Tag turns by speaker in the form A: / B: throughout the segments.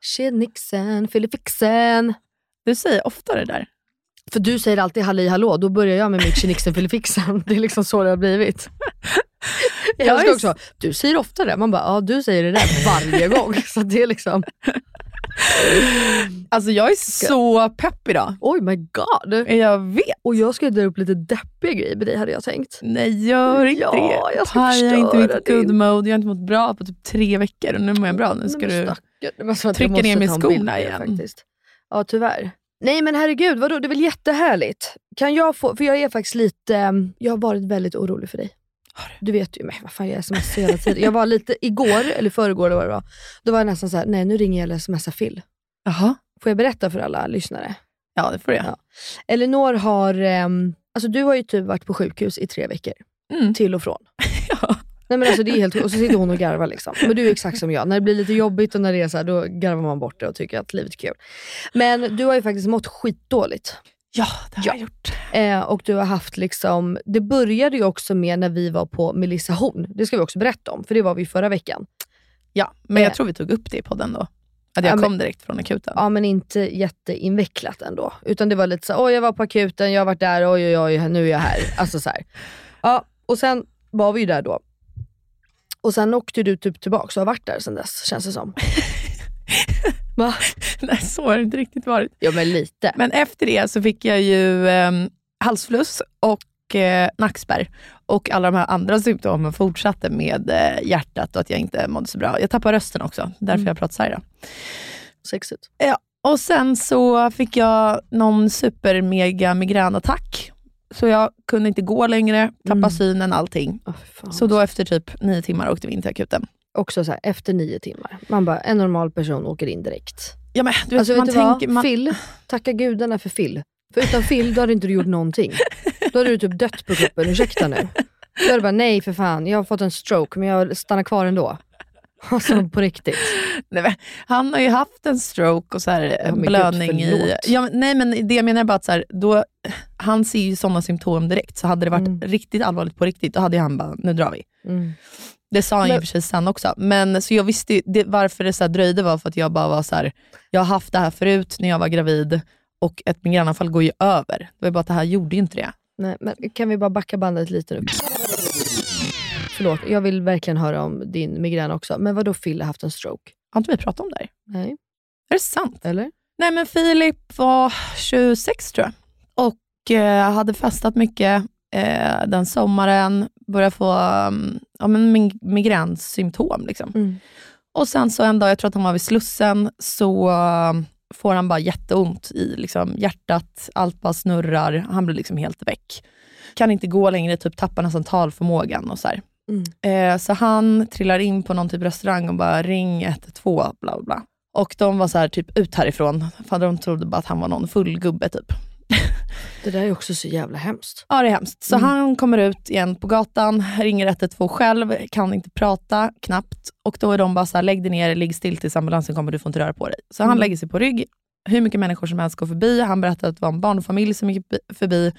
A: Tjenixen, filifixen.
B: Du säger ofta det där.
A: För du säger alltid halli hallå, då börjar jag med mitt tjenixen filifixen. Det är liksom så det har blivit. Jag
B: Ja,
A: älskar också, du säger ofta det. Man bara, ja du säger det där varje gång. Så det är liksom,
B: Alltså jag är så pepp idag.
A: oj my god.
B: Jag vet.
A: Och jag ska dra upp lite deppiga grejer med dig hade jag tänkt.
B: Nej, gör inte
A: Ja,
B: det.
A: jag ska
B: Paja inte mitt good mode. Jag har inte mått bra på typ tre veckor och nu mår jag bra. Nu ska
A: Nej,
B: du...
A: stackare. Det var som att
B: trycka ner
A: en
B: skorna igen.
A: Faktiskt. Ja tyvärr. Nej men herregud, vadå? det är väl jättehärligt. Kan jag få, för jag är faktiskt lite, ehm, jag har varit väldigt orolig för dig. Du vet ju, men vad fan jag smsar hela tiden. Jag var lite, igår, eller förrgår eller vad det var, då var jag nästan så här: nej nu ringer jag eller smsar Phil.
B: Jaha.
A: Får jag berätta för alla lyssnare?
B: Ja, det får jag.
A: Ja. Elinor har, ehm, alltså du har ju typ varit på sjukhus i tre veckor.
B: Mm.
A: Till och från.
B: Ja.
A: Nej men alltså det är helt Och så sitter hon och garvar liksom. Men du är exakt som jag. När det blir lite jobbigt och när det är så här, då garvar man bort det och tycker att livet är kul. Men du har ju faktiskt mått skitdåligt.
B: Ja, det har
A: Ja.
B: jag gjort.
A: Eh, och du har haft liksom, det började ju också med när vi var på Melissa Horn. Det ska vi också berätta om, för det var vi förra veckan.
B: Ja, men jag
A: Eh.
B: tror vi tog upp det i podden då. Att jag
A: Ja, men-
B: kom direkt från akuten.
A: Ja men inte jätteinvecklat ändå. Utan det var lite så oj jag var på akuten, jag har varit där, oj oj oj, nu är jag här. Alltså så här. Ja, och sen var vi ju där då. Och sen åkte du typ tillbaka och har varit där sen dess, känns det som. Va?
C: Nej, så har det inte riktigt varit.
A: Ja men lite.
C: Men efter det så fick jag ju eh, halsfluss och eh, nackspärr. Och alla de här andra symptomen fortsatte med eh, hjärtat och att jag inte mådde så bra. Jag tappade rösten också, därför
A: Mm.
C: jag pratar så här idag.
A: Sexigt.
C: Och sen så fick jag någon super mega migränattack. Så jag kunde inte gå längre, tappa
A: Mm.
C: synen, allting.
A: Oh.
C: Så då efter typ nio timmar åkte vi in till akuten.
A: Också så här, efter nio timmar. Man bara, en normal person åker in direkt.
C: Ja, men, du vet,
A: Alltså
C: man
A: vet
C: tänker,
A: vad?
C: man,
A: Phil, tacka gudarna för Phil. För utan Phil då hade inte du gjort någonting. Då hade du typ dött på kuppen, ursäkta nu. Då hade du bara, nej för fan, jag har fått en stroke men jag stannar kvar ändå. Alltså på riktigt.
C: nej, men, han har ju haft en stroke och så här,
A: Ja,
C: blödning
A: gud,
C: i... Ja, men, nej, men det jag menar är bara att så här, då, han ser ju sådana symptom direkt. Så hade det varit
A: Mm.
C: riktigt allvarligt på riktigt, då hade ju han bara, nu drar vi.
A: Mm.
C: Det sa han ju
A: Men-
C: och för sig sen också. Men så jag visste ju, det, varför det så dröjde var för att jag bara var så här. jag har haft det här förut när jag var gravid och ett migränanfall går ju över. Det var bara att det här gjorde ju inte det.
A: Nej, men kan vi bara backa bandet lite nu? Förlåt, jag vill verkligen höra om din migrän också. Men vad då Phil har haft en stroke?
C: Har inte vi pratat om det här?
A: Nej,
C: Är det sant?
A: eller?
C: Nej men Filip var 26 tror jag. Och eh, hade festat mycket eh, den sommaren. Började få um, ja, men mig- migränsymptom. Liksom.
A: Mm.
C: Och sen så en dag, jag tror att han var vid Slussen, så um, får han bara jätteont i liksom, hjärtat. Allt bara snurrar. Han blir liksom helt väck. Kan inte gå längre, typ tappar nästan talförmågan och så här.
A: Mm.
C: Eh, så han trillar in på någon typ restaurang och bara ring 112, bla bla. Och de var så här, typ ut härifrån, för de trodde bara att han var någon full gubbe typ.
A: Det där är också så jävla hemskt.
C: Ja, det är hemskt. Så
A: Mm.
C: han kommer ut igen på gatan, ringer 112 själv, kan inte prata knappt. Och då är de bara så här, lägg dig ner, ligg still tills ambulansen kommer, du får inte röra på dig. Så han
A: Mm.
C: lägger sig på rygg, hur mycket människor som helst går förbi. Han berättar att det var en barnfamilj som gick förbi,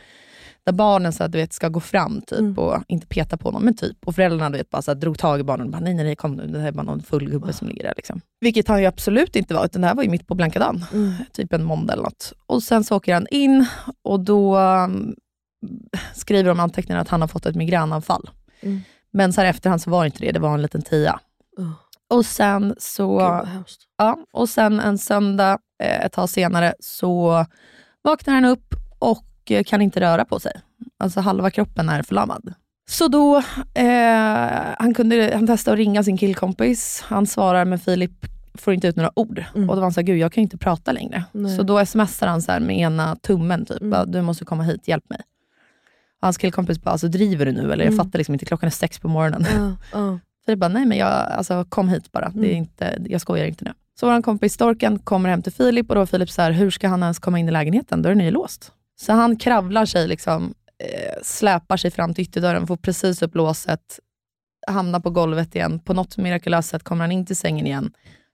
C: där barnen så här, du vet, ska gå fram typ
A: Mm.
C: och inte peta på honom, men typ. Och föräldrarna du vet, bara så här, drog tag i barnen och bara, nej, nej, nej, kom nu, det här är bara någon full gubbe som ligger där. Liksom. Vilket han ju absolut inte var, utan det här var ju mitt på blanka dagen
A: Mm.
C: typ en måndag eller något. Och sen så åker han in och då um, skriver de anteckningar att han har fått ett migränanfall.
A: Mm.
C: Men så här efterhand så var det inte det, det var en liten tia.
A: Oh,
C: Och sen så,
A: hemskt.
C: ja, och sen en söndag, eh, ett tag senare, så vaknar han upp och kan inte röra på sig. Alltså halva kroppen är förlamad. Så då, eh, han, kunde, han testade att ringa sin killkompis. Han svarar men Filip får inte ut några ord.
A: Mm.
C: Och då var han såhär, gud jag kan inte prata längre.
A: Nej.
C: Så då smsar han så med ena tummen, typ,
A: Mm.
C: du måste komma hit, hjälp mig. Och hans killkompis bara, alltså driver du nu eller? Jag
A: Mm.
C: fattar liksom inte, klockan är sex på morgonen.
A: Ja.
C: Filip bara, nej men jag, alltså, kom hit bara, det är
A: Mm.
C: inte, jag skojar inte nu. Så vår kompis Storken kommer hem till Filip och då var Filip så här, hur ska han ens komma in i lägenheten? Dörren är ju låst. Så han kravlar sig, liksom, eh, släpar sig fram till ytterdörren, får precis upp låset, hamnar på golvet igen. På något mirakulöst sätt kommer han in till sängen igen.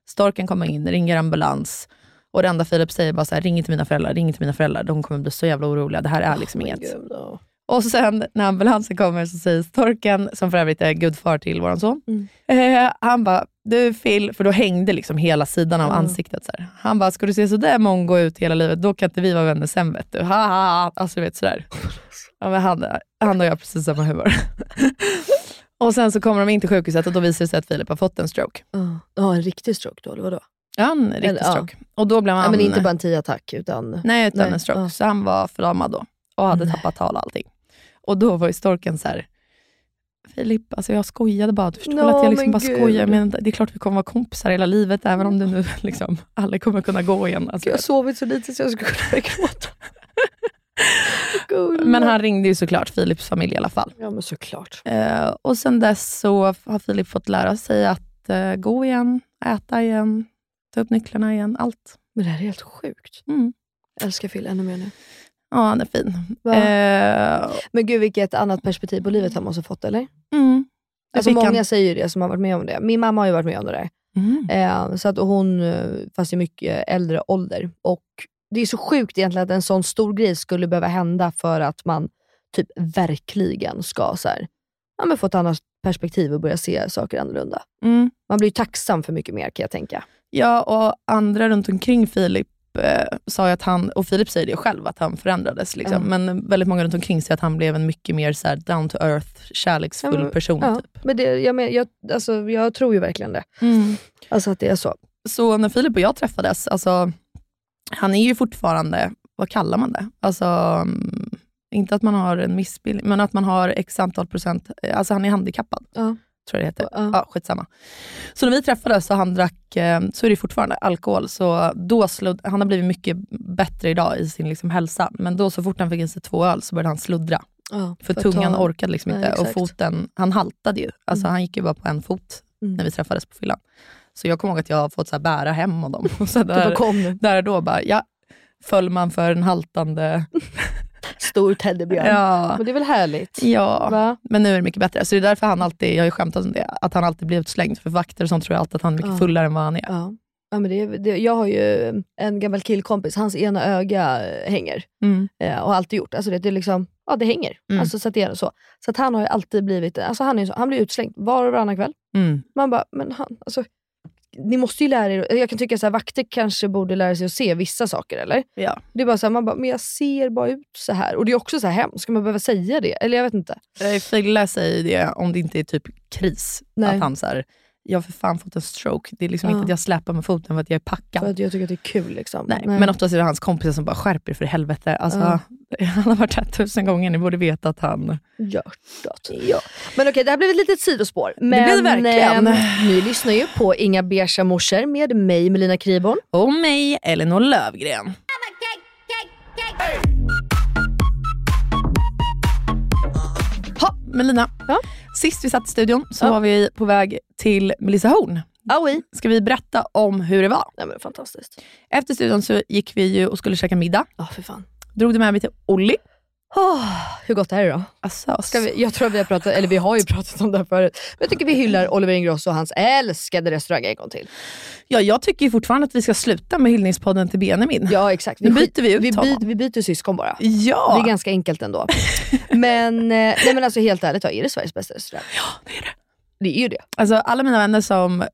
C: Storken kommer in, ringer ambulans. Och det enda Filip säger bara så här, ring inte mina föräldrar, ring inte mina föräldrar. De kommer bli så jävla oroliga. Det här är liksom
A: Men
C: inget.
A: gud, ja.
C: Och sen när ambulansen kommer så säger Storken, som för övrigt är gudfar till vår son,
A: Mm.
C: eh, han bara, du Phil, för då hängde liksom hela sidan av ansiktet. Så här. Han bara, ska du se sådär mongo ut hela livet, då kan inte vi vara vänner sen vet du. Ha, ha, ha. Alltså du vet sådär. Ja, men han, han och jag har precis samma humor. och sen så kommer de in till sjukhuset och då visar det sig att Filip har fått en stroke.
A: Ja. Ja, en riktig stroke då, eller vadå?
C: Ja, en riktig
A: Eller, ja.
C: stroke. Och då blev han...
A: Ja, men inte bara en TIA-attack utan...
C: Nej, utan
A: Nej,
C: en stroke.
A: ja.
C: Så han var förlamad då och hade
A: Nej.
C: tappat tal och allting. Och då var ju storken så här. Filip, alltså jag skojade bara. Du förstår
A: Nå,
C: att jag liksom bara
A: gud.
C: skojar. Men det är klart vi kommer vara kompisar hela livet, även om du nu liksom aldrig kommer kunna gå igen. Alltså,
A: jag har sovit så lite så jag skulle kunna börja gråta.
C: Men han ringde ju såklart Filips familj i alla fall.
A: Ja men såklart.
C: Eh, och sen dess så har Filip fått lära sig att eh, gå igen, äta igen, ta upp nycklarna igen, allt.
A: Men det här är helt sjukt.
C: Mm.
A: Jag älskar Phil ännu mer nu.
C: Ja, han är fin. Eh,
A: Men gud vilket annat perspektiv på livet han måste ha fått eller?
C: mm.
A: Alltså många
C: han-
A: säger det som har varit med om det. Min mamma har ju varit med om det där.
C: Mm.
A: Eh, så att hon, eh, fast i mycket äldre ålder. Och det är så sjukt egentligen att en sån stor grej skulle behöva hända för att man typ verkligen ska så här, ja, men få ett annat perspektiv och börja se saker annorlunda.
C: Mm.
A: Man blir ju tacksam för mycket mer kan jag tänka.
C: Ja, och andra runt omkring Filip sa ju att han, och Filip säger det själv, att han förändrades. Liksom. Men väldigt många runt omkring säger att han blev en mycket mer så här, down to earth, kärleksfull
A: Ja, men-
C: person.
A: Ja,
C: Typ.
A: men det, jag, men, jag, alltså, jag tror ju verkligen det.
C: Mm.
A: Alltså att det är så.
C: så när Filip och jag träffades, alltså, han är ju fortfarande, vad kallar man det? Alltså, mm, inte att man har en missbildning, men att man har x antal procent, alltså han är handikappad.
A: Ja.
C: Tror jag det heter.
A: Ja.
C: Ja, skitsamma. Så när vi träffades och han drack, eh, så är det fortfarande alkohol, så då sludd, han har blivit mycket bättre idag i sin liksom hälsa, men då så fort han fick in sig två öl så började han sluddra.
A: Ja,
C: För
A: att
C: tungan
A: ta-
C: orkade liksom inte och
A: exakt.
C: foten, han haltade ju. Alltså
A: Mm.
C: han gick ju bara på en fot
A: Mm.
C: när vi träffades på fyllan. Så jag kommer ihåg att jag har fått så här bära hem honom. Och så där, där och då bara, ja, föll man för en haltande...
A: Stor teddybjörn.
C: Ja,
A: Men det är väl härligt?
C: ja.
A: Va?
C: men nu är det mycket bättre. Så det är därför han alltid, jag har ju skämtat om det, att han alltid blir utslängd. För vakter och sånt tror jag alltid att han är mycket
A: Ja.
C: fullare än vad han är.
A: Ja. Ja, men det, det, jag har ju en gammal killkompis, hans ena öga hänger.
C: Mm.
A: Eh, och har alltid gjort. Alltså det, det, är liksom, ja, det hänger.
C: Mm.
A: Alltså, så, att det är så. så att han har ju alltid blivit, alltså han, är så, han blir utslängd var och varannan kväll.
C: Mm.
A: Man bara, men han, alltså, ni måste ju lära er, jag kan tycka att vakter kanske borde lära sig att se vissa saker eller?
C: Ja.
A: Det är bara så här, man bara, men jag ser bara ut så här. Och det är också så här hemskt, ska man behöva säga det? Eller jag vet inte.
C: Eh, Fille säger det om det inte är typ kris.
A: Nej.
C: Att han så här, jag har för fan fått en stroke. Det är liksom
A: Ja.
C: inte att jag släpar med foten för att jag är packad.
A: För att jag tycker att det är kul. Liksom.
C: Nej, men oftast är det hans kompisar som bara skärper för helvete. Alltså, Han har varit här tusen gånger, ni borde veta att han...
A: Hjärtat. Ja. Men okej, det här blev ett litet sidospår. Men,
C: blev det verkligen.
A: eh, ni lyssnar ju på Inga beiga morsor med mig, Melina Kriborn.
C: Och mig, Elinor Lövgren. Ha, Melina,
A: Ja?
C: sist vi satt i studion så
A: Ja.
C: var vi på väg till Melissa Horn.
A: Aoi.
C: Ska vi berätta om hur det var?
A: Nej, men fantastiskt.
C: Efter studion så gick vi ju och skulle käka middag.
A: Ja, för fan.
C: Drog du med mig till Olli.
A: Oh, hur gott är det då?
C: Alltså,
A: Ska vi, jag tror att vi har pratat, eller vi har ju pratat om det här förut. Men jag tycker vi hyllar Oliver Ingrosso och hans älskade restaurang en gång till.
C: Ja, jag tycker fortfarande att vi ska sluta med hyllningspodden till Benjamin.
A: Ja exakt.
C: Nu byter vi ut
A: vi,
C: honom.
A: byter, vi byter syskon bara.
C: Ja,
A: Det är ganska enkelt ändå. men, eh, nej, men alltså helt ärligt, är det Sveriges bästa restaurang?
C: ja det är det.
A: Det är ju det.
C: Alltså, alla mina vänner som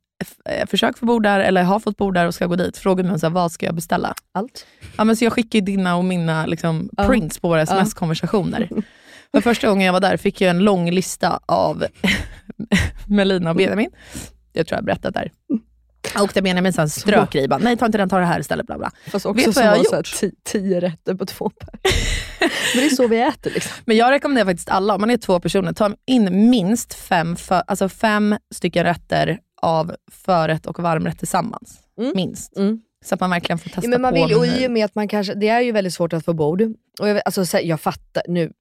C: eh, försöker få bord där eller har fått bord där och ska gå dit frågar mig så här, vad ska jag beställa.
A: Allt.
C: Ja, men så jag skickar dina och mina liksom,
A: Ja.
C: prints på våra sms-konversationer. För första gången jag var där fick jag en lång lista av Melina och Benjamin. Jag tror jag har berättat där. Och där Benjamin sen strök bara, nej ta inte den, ta det här istället. Bla bla.
A: Fast
C: Vet
A: också
C: vad
A: som
C: jag har
A: så
C: gjort?
A: ti- tio rätter på två per. Men det är så vi äter liksom.
C: Men jag rekommenderar faktiskt alla, om man är två personer, ta in minst fem, för, alltså fem stycken rätter av förrätt och varmrätt tillsammans.
A: Mm.
C: Minst.
A: Mm.
C: Så att man verkligen får testa
A: Ja, men man
C: på
A: vill, och i och med att man kanske, det är ju väldigt svårt att få bord. Och jag, alltså, jag fattar nu,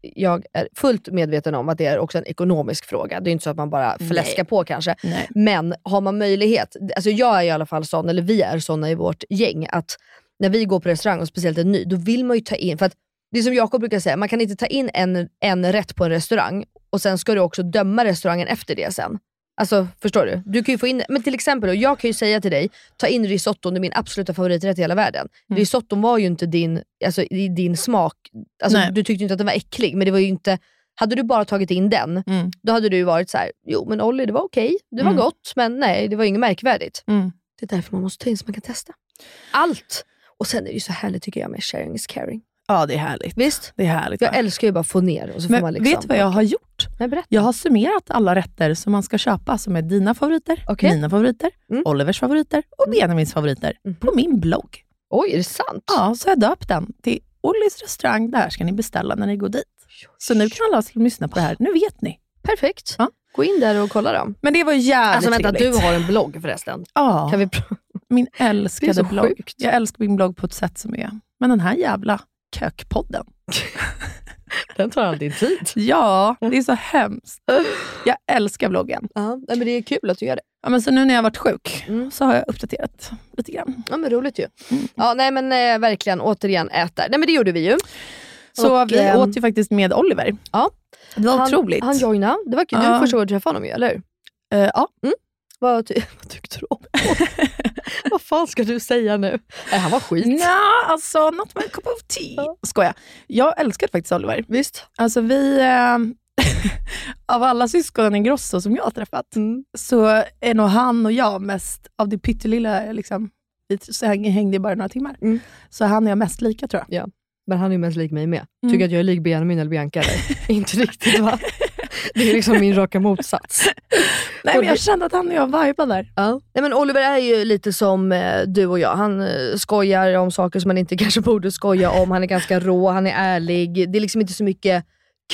A: jag är fullt medveten om att det är också en ekonomisk fråga. Det är inte så att man bara fläskar på kanske.
C: Nej.
A: Men har man möjlighet, alltså jag är i alla fall sån, eller vi är såna i vårt gäng, att när vi går på restaurang och speciellt en ny, då vill man ju ta in, för att det är som Jakob brukar säga, man kan inte ta in en, en rätt på en restaurang och sen ska du också döma restaurangen efter det sen. Alltså förstår du? Du kan ju få in, men till exempel, jag kan ju säga till dig, ta in risotton, det är min absoluta favoriträtt i hela världen.
C: Mm.
A: Risotton var ju inte din, alltså, din smak, alltså,
C: Nej.
A: du tyckte inte att den var äcklig, men det var ju inte, hade du bara tagit in den,
C: Mm.
A: då hade du varit så här: jo men Olli det var okej, det var
C: Mm.
A: gott, men nej det var inget märkvärdigt.
C: Mm.
A: Det är därför man måste ta in så man kan testa. Allt! Och sen är det ju så härligt tycker jag med sharing is caring.
C: Ja, det är härligt.
A: Visst?
C: Det är härligt.
A: Jag älskar ju bara att få ner och så
C: Men
A: får man liksom...
C: vet du vad jag har gjort?
A: Nej, berätta.
C: Jag har summerat alla rätter som man ska köpa som är dina favoriter,
A: Okej.
C: mina favoriter,
A: Mm.
C: Olivers favoriter och Benjamins favoriter på min blogg.
A: Oj, är det sant?
C: Ja, så jag döpt den till Ollis restaurang. Där ska ni beställa när ni går dit. Så nu kan alla som lyssnar på det här, nu vet ni.
A: Perfekt.
C: Ja.
A: Gå in där och kolla dem.
C: Men det var jävligt
A: Alltså vänta,
C: trevligt.
A: du har en blogg förresten.
C: Ja,
A: Kan vi
C: min
A: Det
C: älskade blogg.
A: sjukt.
C: Jag älskar min blogg på ett sätt som är... Men den här jävla kökpodden.
A: Den tar all din tid.
C: Ja, det är så hemskt. Jag älskar bloggen.
A: Ja, men det är kul att du gör det.
C: Ja, men så nu när jag varit sjuk
A: Mm.
C: så har jag uppdaterat lite grann.
A: Ja men roligt ju.
C: Mm.
A: Ja nej men eh, verkligen, återigen ät där. Nej men det gjorde vi ju.
C: Så
A: Och,
C: vi
A: ehm,
C: åt ju faktiskt med Oliver.
A: Ja.
C: Det var
A: han,
C: otroligt.
A: Han joinade. Det var kul. Du
C: Ja.
A: första gången du träffade honom ju, eller hur?
C: Eh, ja.
A: Vad, ty vad tyckte du om? Vad fan ska du säga nu? Nej, han var skit.
C: Nja, alltså not my cup of tea. Skojar. Jag älskar faktiskt Oliver.
A: Visst?
C: Alltså vi, eh, av alla syskonen i Grosso som jag har träffat,
A: Mm.
C: så är nog han och jag mest av det pyttelilla, liksom, vi hängde bara några timmar.
A: Mm.
C: Så han och jag mest lika tror jag.
A: Men han är ju mest lik mig med.
C: Mm.
A: Tycker att jag är lik Benjamin eller Bianca eller? Inte riktigt va? Det är liksom min raka motsats.
C: Nej, men jag kände att han och jag vibade där.
A: Ja. Nej, men Oliver är ju lite som eh, du och jag. Han eh, skojar om saker som man inte kanske borde skoja om. Han är ganska rå, han är ärlig. Det är liksom inte så mycket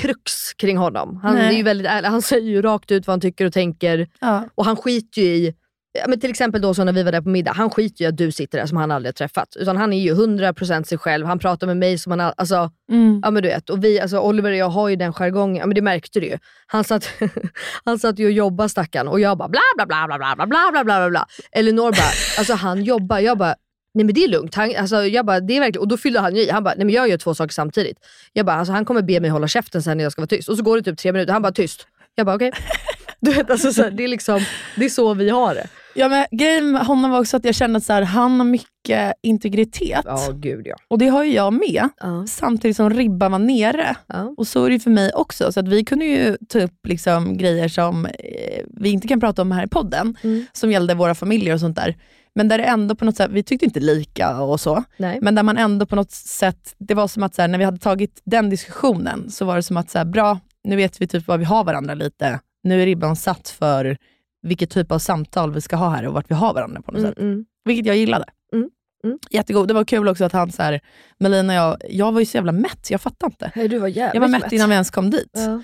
A: krux kring honom. Han,
C: Nej.
A: är ju väldigt ärlig. han säger ju rakt ut vad han tycker och tänker.
C: Ja.
A: Och han skiter ju i, ja, men till exempel då så när vi var där på middag, han skiter ju att du sitter där som han aldrig har träffat. Utan han är ju 100% sig själv. Han pratar med mig som han all, alltså,
C: Mm.
A: Ja men du vet, och vi, alltså Oliver och jag har ju den jargongen, ja men det märkte du ju. Han satt, han satt ju och jobbade stackarn och jag bara bla bla bla bla bla bla bla bla bla bla. Elinor bara, alltså han jobbar, jag bara Nej men det är lugnt. Han, alltså, jag bara, det är verkligen, och då fyllde han ju i. Han bara, nej men jag gör två saker samtidigt. Jag bara, alltså, han kommer be mig hålla käften sen när jag ska vara tyst. Och så går det typ tre minuter, han bara tyst. Jag bara okej. Du vet, alltså, så här, det, är liksom, det är så vi har det.
C: Ja, men grejen med honom var också att jag kände att så här, han har mycket integritet.
A: Ja gud ja.
C: Och det har ju jag med.
A: Ja,
C: Samtidigt som ribban var nere.
A: ja.
C: Och så är det ju för mig också. Så att vi kunde ju ta upp liksom grejer som eh, vi inte kan prata om här i podden,
A: Mm.
C: som gällde våra familjer och sånt där. Men där det ändå på något sätt, vi tyckte inte lika och så,
A: Nej.
C: men där man ändå på något sätt, det var som att så här, när vi hade tagit den diskussionen, så var det som att, så här, bra, nu vet vi typ vad vi har varandra lite. Nu är ribban satt för vilket typ av samtal vi ska ha här och vart vi har varandra på något
A: Mm,
C: sätt.
A: mm.
C: Vilket jag gillade.
A: Mm, mm.
C: Jättegod. Det var kul också att han, så här, Melina och jag, jag var ju så jävla mätt, jag fattar inte.
A: Nej, du var jävligt
C: Jag var mätt innan vi ens kom dit.
A: Ja.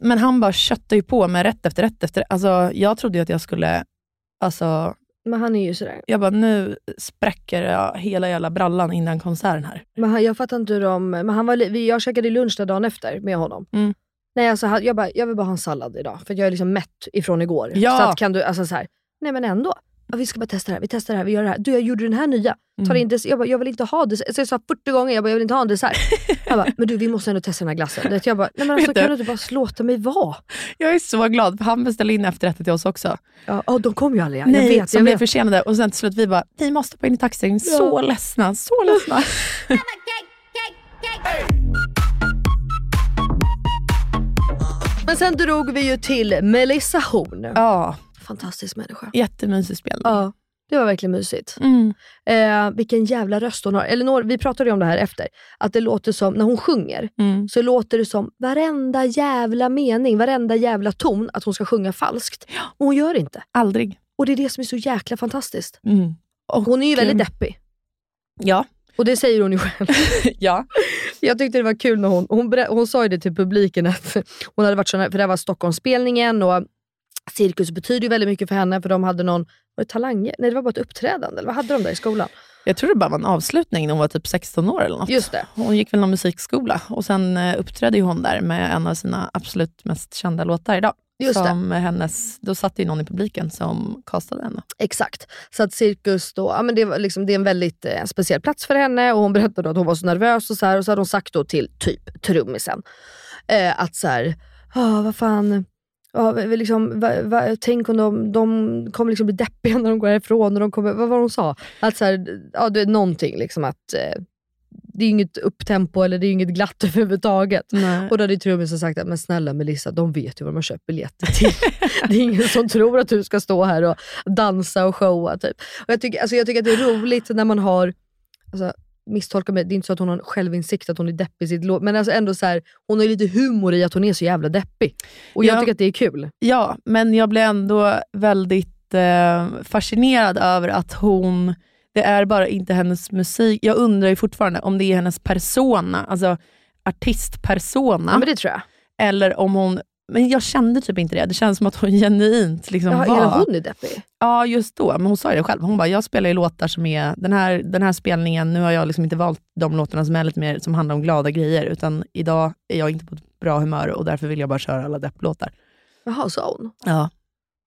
C: Men han bara köttade ju på med rätt efter rätt efter alltså, Jag trodde ju att jag skulle, alltså,
A: Men han är ju sådär.
C: jag bara nu spräcker jag hela jävla brallan innan konserten här.
A: Men han, jag fattar inte hur de... Men han var, jag käkade lunch där dagen efter med honom.
C: Mm.
A: Nej, alltså, han- jag, bara, jag vill bara ha en sallad idag, för jag är liksom mätt ifrån igår.
C: Ja.
A: Så att kan du, alltså så här, nej men ändå. Ja, vi ska bara testa det här, vi testar det här, vi gör det här. Du, jag gjorde den här nya. Tar
C: Mm.
A: in jag, bara, jag vill inte ha dessert. Så jag sa 40 gånger, jag bara, jag vill inte ha en dessert. jag bara, men du vi måste ändå testa den här glassen. Jag bara, nej men alltså, kan du inte bara låta mig vara?
C: Jag är så glad, för han beställde in efterrätter till oss också.
A: Ja, oh, de kom ju aldrig.
C: Nej,
A: jag vet,
C: som
A: jag
C: blev försenade. Och sen till slut vi bara, vi måste på in i taxin. Så ledsna, så ledsna.
A: Men sen drog vi ju till Melissa Horn.
C: ja,
A: Fantastisk människa.
C: jättemysig spelning.
A: Ja, det var verkligen mysigt.
C: Mm.
A: Eh, vilken jävla röst hon har. Elinor, vi pratade ju om det här efter. Att det låter som, när hon sjunger,
C: Mm.
A: så låter det som varenda jävla mening, varenda jävla ton, att hon ska sjunga falskt. Och hon gör inte.
C: Aldrig.
A: Och det är det som är så jäkla fantastiskt.
C: Mm. Och,
A: Hon är ju väldigt deppig.
C: Ja.
A: Och det säger hon ju själv.
C: ja.
A: Jag tyckte det var kul när hon, hon, hon sa ju det till publiken att hon hade varit så för det här var Stockholmsspelningen och cirkus betyder ju väldigt mycket för henne för de hade någon, var det talanger? Nej det var bara ett uppträdande, eller vad hade de där i skolan?
C: Jag tror det bara var en avslutning när hon var typ 16 år eller något.
A: Just det.
C: Hon gick väl någon musikskola och sen eh, uppträdde hon där med en av sina absolut mest kända låtar idag.
A: Just det.
C: som hennes, då satt ju någon i publiken som castade henne.
A: Exakt. Så att cirkus då, ja, men det, var liksom, det är en väldigt eh, speciell plats för henne och hon berättade att hon var så nervös och så här, och så hade hon sagt då till typ trummisen eh, att så här, ah, vad fan, ja, liksom, va, va, tänk om de, de kommer liksom bli deppiga när de går härifrån. Och de kommer, vad var det hon sa? Att så här, ja, det är någonting liksom att eh, det är inget upptempo eller det är inget glatt överhuvudtaget. Och då hade trummisen sagt att men snälla Melissa, de vet ju vad de har köpt biljetter till. det är ingen som tror att du ska stå här och dansa och showa. Typ. Och jag, tycker, alltså jag tycker att det är roligt när man har, alltså, misstolka mig, det är inte så att hon har en självinsikt att hon är deppig i sitt låt, men alltså ändå så här, hon har ju lite humor i att hon är så jävla deppig. Och jag
C: Ja.
A: tycker att det är kul.
C: Ja, men jag blev ändå väldigt eh, fascinerad över att hon, det är bara inte hennes musik. Jag undrar ju fortfarande om det är hennes persona, alltså artistpersona,
A: Ja, men det tror jag.
C: eller om hon men jag kände typ inte det. Det kändes som att hon genuint liksom
A: Ja,
C: var...
A: hon är deppig.
C: Ja, just då. Men hon sa ju det själv. Hon bara, jag spelar ju låtar som är, den här, den här spelningen, nu har jag liksom inte valt de låtarna som är lite mer, som handlar om glada grejer, utan idag är jag inte på ett bra humör och därför vill jag bara köra alla depplåtar.
A: Jaha, sa hon?
C: Ja.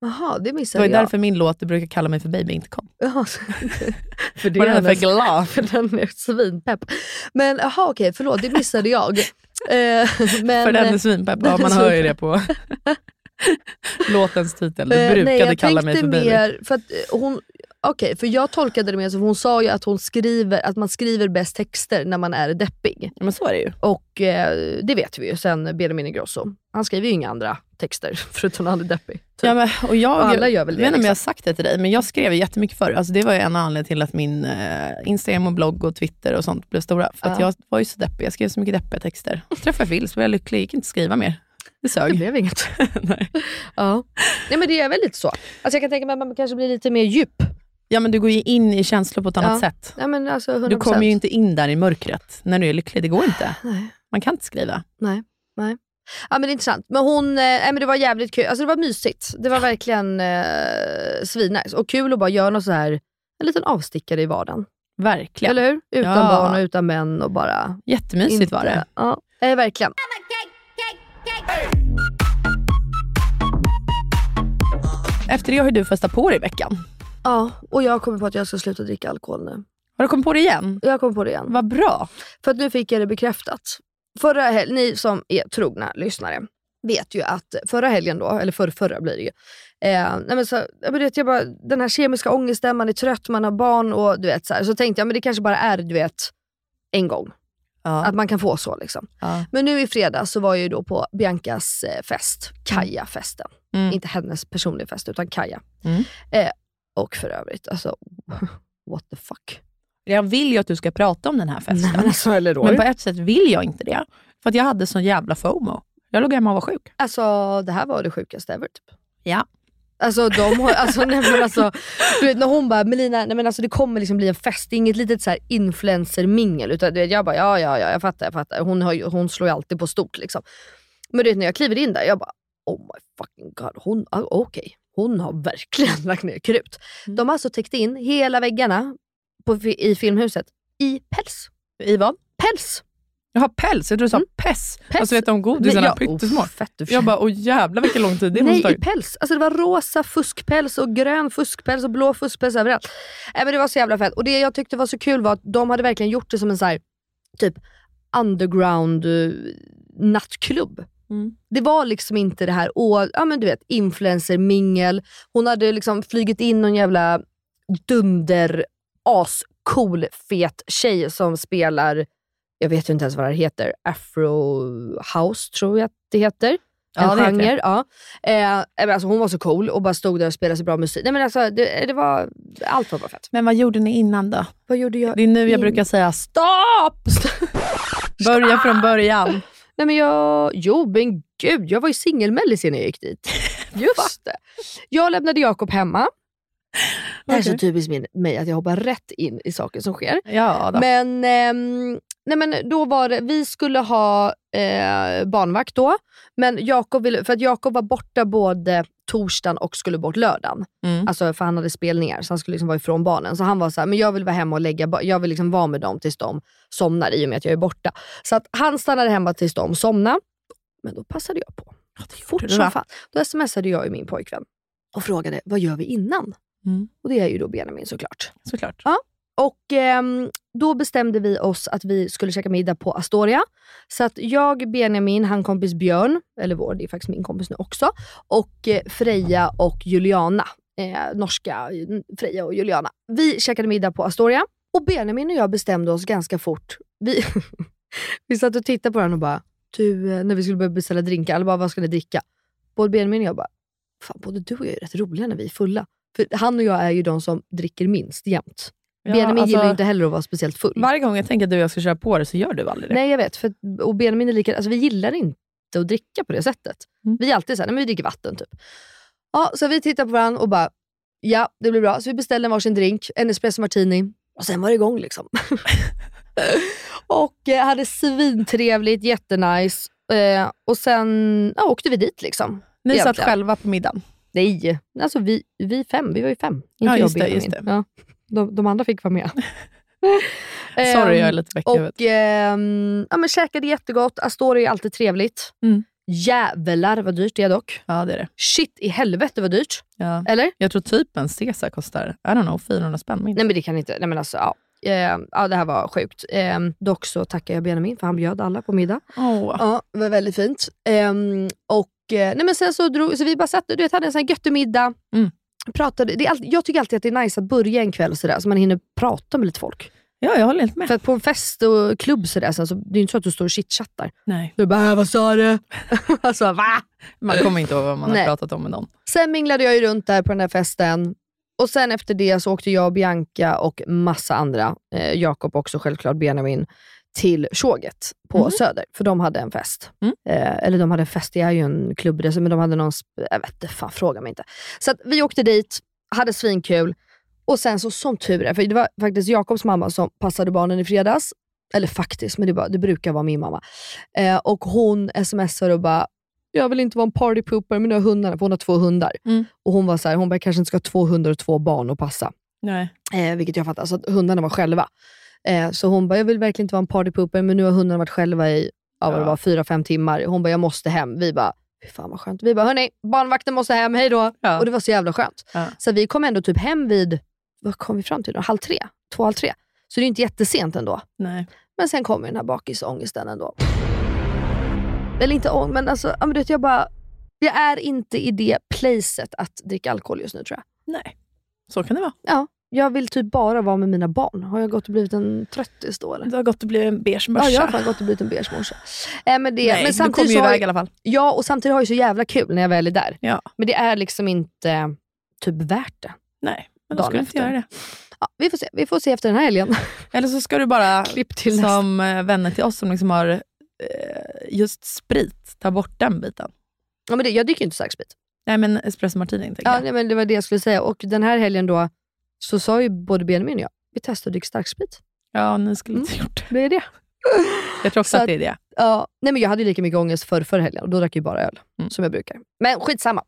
A: Jaha, det
C: Det var
A: missade
C: ju
A: jag.
C: därför min låt, du brukar kalla mig för baby, inte kom.
A: Jaha, för det är
C: är den
A: hennes-
C: för glad?
A: För den är svinpepp. Men jaha okej, förlåt det missade jag. Eh, men,
C: för den är svinpepp. Ja, man hör ju det på låtens titel. Du
A: eh,
C: brukade
A: nej, jag
C: kalla mig för baby.
A: mer, för att eh, hon, okej, för jag tolkade det mer som, hon sa ju att hon skriver, att man skriver bäst texter när man är deppig.
C: Ja, men så är det ju.
A: Och eh, det vet vi ju sen Benjamin Ingrosso. Han skriver ju inga andra texter förutom när han är deppig. typ.
C: Ja, men, och jag,
A: Och alla gör väl det,
C: Jag vet inte om
A: liksom.
C: jag har sagt det till dig, men jag skrev jättemycket förr. Alltså, det var ju en anledning till att min eh, Instagram och blogg och Twitter och sånt blev stora. För att
A: Ja.
C: jag var ju så deppig. Jag skrev så mycket deppiga texter. Så träffade jag Phil, så var jag lycklig. gick inte skriva mer.
B: Det sög.
A: Det blev inget.
B: Nej.
A: ja. Nej men det är väl lite så. Alltså jag kan tänka mig att man kanske blir lite mer djup.
B: Ja, men du går ju in i känslor på ett annat
A: Ja.
B: sätt.
A: Nej men alltså 100%.
B: Du kommer ju inte in där i mörkret när du är lycklig. Det går inte.
A: Nej.
B: Man kan inte skriva.
A: Nej, nej. Ja men det är intressant. Men hon, eh, men det var jävligt kul. Alltså det var mysigt. Det var verkligen eh, svinnice. Och kul att bara göra något så här, en liten avstickare i vardagen.
B: Verkligen.
A: Eller hur? Utan
B: Ja.
A: barn och utan män och bara...
B: Jättemysigt
A: inte,
B: var det.
A: Ja, eh, verkligen.
B: Efter det har ju du festat på dig i veckan.
A: Ja, och jag kommer på att jag ska sluta dricka alkohol nu.
B: Har du kommit på det igen?
A: Jag kommer på det igen.
B: Vad bra.
A: För att nu fick jag det bekräftat. Förra helgen, ni som är trogna lyssnare vet ju att förra helgen då, eller förra, förra blir det ju. Eh, nej men så, jag vet, jag bara, den här kemiska ångesten, man är trött, man har barn och du vet så, här, så tänkte jag men det kanske bara är du vet en gång.
B: Ja.
A: Att man kan få så liksom.
B: Ja.
A: Men nu i fredags så var jag ju då på Biancas eh, fest, Kaja-festen.
B: Mm.
A: Inte hennes personliga fest utan Kaja.
B: Mm.
A: Eh, och för övrigt, alltså what the fuck.
B: Jag vill ju att du ska prata om den här festen.
A: Nej, men alltså, eller då?
B: Men på ett sätt vill jag inte det. För att jag hade sån jävla FOMO. Jag låg hemma och var sjuk.
A: Alltså det här var det sjukaste ever typ.
B: Ja.
A: Alltså de har, alltså, nej, men alltså, du vet när hon bara, Melina, nej, men alltså, det kommer liksom bli en fest, det är inget litet så här influencer-mingel. Utan du vet, jag bara, ja ja ja, jag fattar, jag fattar. Hon, har, hon slår ju alltid på stort liksom. Men du vet när jag kliver in där, jag bara, oh my fucking god, hon, ah, okej. Hon har verkligen lagt ner krut. De har alltså täckt in hela väggarna på, i filmhuset i päls.
B: I vad?
A: Päls!
B: Jag har päls. Jag tror du sa
A: Mm. Päls.
B: Alltså vet du om godisarna
A: ja,
B: pyttesmå?
A: oh, fett du
B: jag bara, åh jävlar vilken lång tid det måste
A: Nej,
B: ta.
A: i päls. Alltså det var rosa fuskpäls och grön fuskpäls och blå fuskpäls överallt. Nej, men det var så jävla fett. Och det jag tyckte var så kul var att de hade verkligen gjort det som en så här, typ underground eh, nattklubb.
B: Mm.
A: Det var liksom inte det här, åh, ja men du vet, influencer-mingel. Hon hade liksom flugit in någon jävla dunder, ascool, fet tjej som spelar, jag vet inte ens vad det heter, afro house tror jag att det heter. En
B: Ja,
A: genre. Ja. Eh, men alltså hon var så cool och bara stod där och spelade så bra musik. Nej, men alltså, det, det var, allt var bara fett.
B: Men vad gjorde ni innan då?
A: Vad gjorde jag?
B: Det är nu jag
A: in-
B: brukar säga stopp! Börja från början.
A: Nej men jag, jo men gud, jag var ju singelmellis innan jag gick dit. Just det. Jag lämnade Jakob hemma. Det här är så typiskt min, mig att jag hoppar rätt in i saker som sker.
B: Ja.
A: Men, ehm, nej men då var det, vi skulle ha eh, barnvakt då. Men Jakob ville, för att Jakob var borta både torsdagen och skulle bort lördagen.
B: Mm.
A: Alltså för han hade spelningar så han skulle liksom vara ifrån barnen. Så han var så här, men jag vill vara hemma och lägga, jag vill liksom vara med dem tills de somnar i och med att jag är borta. Så att han stannade hemma tills de somnade. Men då passade jag på. Fort
B: du,
A: som fan. Då smsade jag min pojkvän och frågade, vad gör vi innan?
B: Mm.
A: Och det är ju då Benjamin såklart.
B: Såklart.
A: Och eh, då bestämde vi oss att vi skulle käka middag på Astoria. Så att jag, Benjamin, han kompis Björn, eller vår, det är faktiskt min kompis nu också, och eh, Freja och Juliana, eh, norska Freja och Juliana. Vi käkade middag på Astoria och Benjamin och jag bestämde oss ganska fort. Vi, vi satt och tittade på varandra och bara, du, eh, när vi skulle börja beställa drinkar, alla bara, vad ska ni dricka? Både Benjamin och jag bara, fan både du och jag är rätt roliga när vi är fulla. För han och jag är ju de som dricker minst jämt.
B: Ja,
A: Benjamin
B: alltså,
A: gillar ju inte heller att vara speciellt full.
B: Varje gång jag tänker att du och jag ska köra på det så gör du aldrig det.
A: Nej jag vet, för, och Benjamin är lika, alltså vi gillar inte att dricka på det sättet.
B: Mm.
A: Vi är alltid såhär, men vi dricker vatten typ. Ja, så vi tittar på varandra och bara, ja det blir bra. Så vi beställde en varsin drink, en espresso martini och sen var det igång liksom. och eh, hade svintrevligt, jättenice. Eh, och sen ja, åkte vi dit liksom.
B: Ni satt själva på middagen.
A: Nej, alltså vi, vi fem, vi var ju fem. Inte
B: Ja,
A: jag
B: just
A: och
B: det, just det.
A: Ja, de, de andra fick vara med.
B: Sorry, jag är
A: Ehm,
B: lite väck i huvudet.
A: och ehm, ja, men käkade jättegott. Astoria är alltid trevligt.
B: Mm.
A: Jävlar vad dyrt det är dock.
B: Ja, det är det.
A: Shit i helvete vad dyrt.
B: Ja.
A: Eller?
B: Jag tror typ en Caesar kostar, I don't know, 400 spänn minst.
A: Nej men det kan inte. Nej, men alltså, ja. Ehm, ja, det här var sjukt. Ehm, dock så tackar jag Benjamin för han bjöd alla på middag.
B: Åh.
A: Ja, det var väldigt fint. Och eh, nej, men sen så, drog, så vi bara satt, du vet, hade en sån här göttig middag.
B: Mm.
A: Pratade, det är alltid, jag tycker alltid att det är nice att börja en kväll sådär, så man hinner prata med lite folk.
B: Ja, jag håller helt med.
A: För att på en fest och klubb sådär, sen så, det är inte så att du står och chitchattar.
B: Nej.
A: Du bara, "Äh, vad sa du? alltså, va?
B: Man kommer inte ihåg vad man har pratat om med någon.
A: Sen minglade jag ju runt där på den där festen. Och sen efter det så åkte jag Bianca och massa andra, eh, Jakob också självklart, Benjamin, till Tjoget på
C: Mhm.
A: Söder, för de hade en fest.
C: Mm.
A: Eh, eller de hade en fest, det är ju en klubbresa, men de hade någon, jag vet inte, fan fråga mig inte. Så vi åkte dit, hade svinkul och sen så som tur är, för det var faktiskt Jakobs mamma som passade barnen i fredags. Eller faktiskt, men det, bara, det brukar vara min mamma. Eh, och hon smsar och bara, jag vill inte vara en partypooper med några hundar, för hon har två hundar.
C: Mm.
A: Och hon var så här, hon bara, kanske inte ska ha två hundar och två barn att passa.
C: Nej.
A: Eh, vilket jag fattar, så att hundarna var själva. Eh, så hon bara, jag vill verkligen inte vara en partypooper, men nu har hundarna varit själva i ja, vad det var, fyra, fem timmar. Hon bara, jag måste hem. Vi bara, fy fan vad skönt. Vi bara, hörni, barnvakten måste hem, hej då.
C: Ja.
A: Och det var så jävla skönt.
C: Ja.
A: Så vi kom ändå typ hem vid, vad kom vi fram till då? Halv tre? Två, halv tre. Så det är inte jättesent ändå.
C: Nej.
A: Men sen kommer den här bakisångesten ändå. Eller inte ångest, men alltså, ja, men du vet, jag bara, jag är inte i det placet att dricka alkohol just nu tror jag.
C: Nej. Så kan det vara.
A: Ja, jag vill typ bara vara med mina barn. Har jag gått och blivit en tröttis då eller?
C: Du har gått och blivit en beige morsa.
A: Ja, jag har fan gått och blivit en beige morsa. Eh, men det,
C: Nej,
A: men
C: du
A: samtidigt
C: kommer ju iväg i alla fall.
A: Ja, och samtidigt har jag så jävla kul när jag väl är där.
C: Ja.
A: Men det är liksom inte typ värt det.
C: Nej, men då ska du inte göra det.
A: Ja, vi, får se. vi får se efter den här helgen.
C: Eller så ska du bara,
A: Klipp till nästa.
C: som eh, vänner till oss som liksom har eh, just sprit, ta bort den biten.
A: Ja, men det, jag dricker ju inte starksprit.
C: Nej men espresso martini
A: Ja, nej, men det var det jag skulle säga. Och den här helgen då, så sa ju både Benjamin och jag, vi testar att dricka starksprit.
C: Ja, ni skulle inte gjort det.
A: Det är det.
C: Jag tror också
A: Så
C: att
A: att-
C: det är det.
A: Ja, nej men jag hade ju lika mycket ångest för förra helgen och då drack jag bara öl,
C: Mm.
A: som jag brukar. Men skitsamma.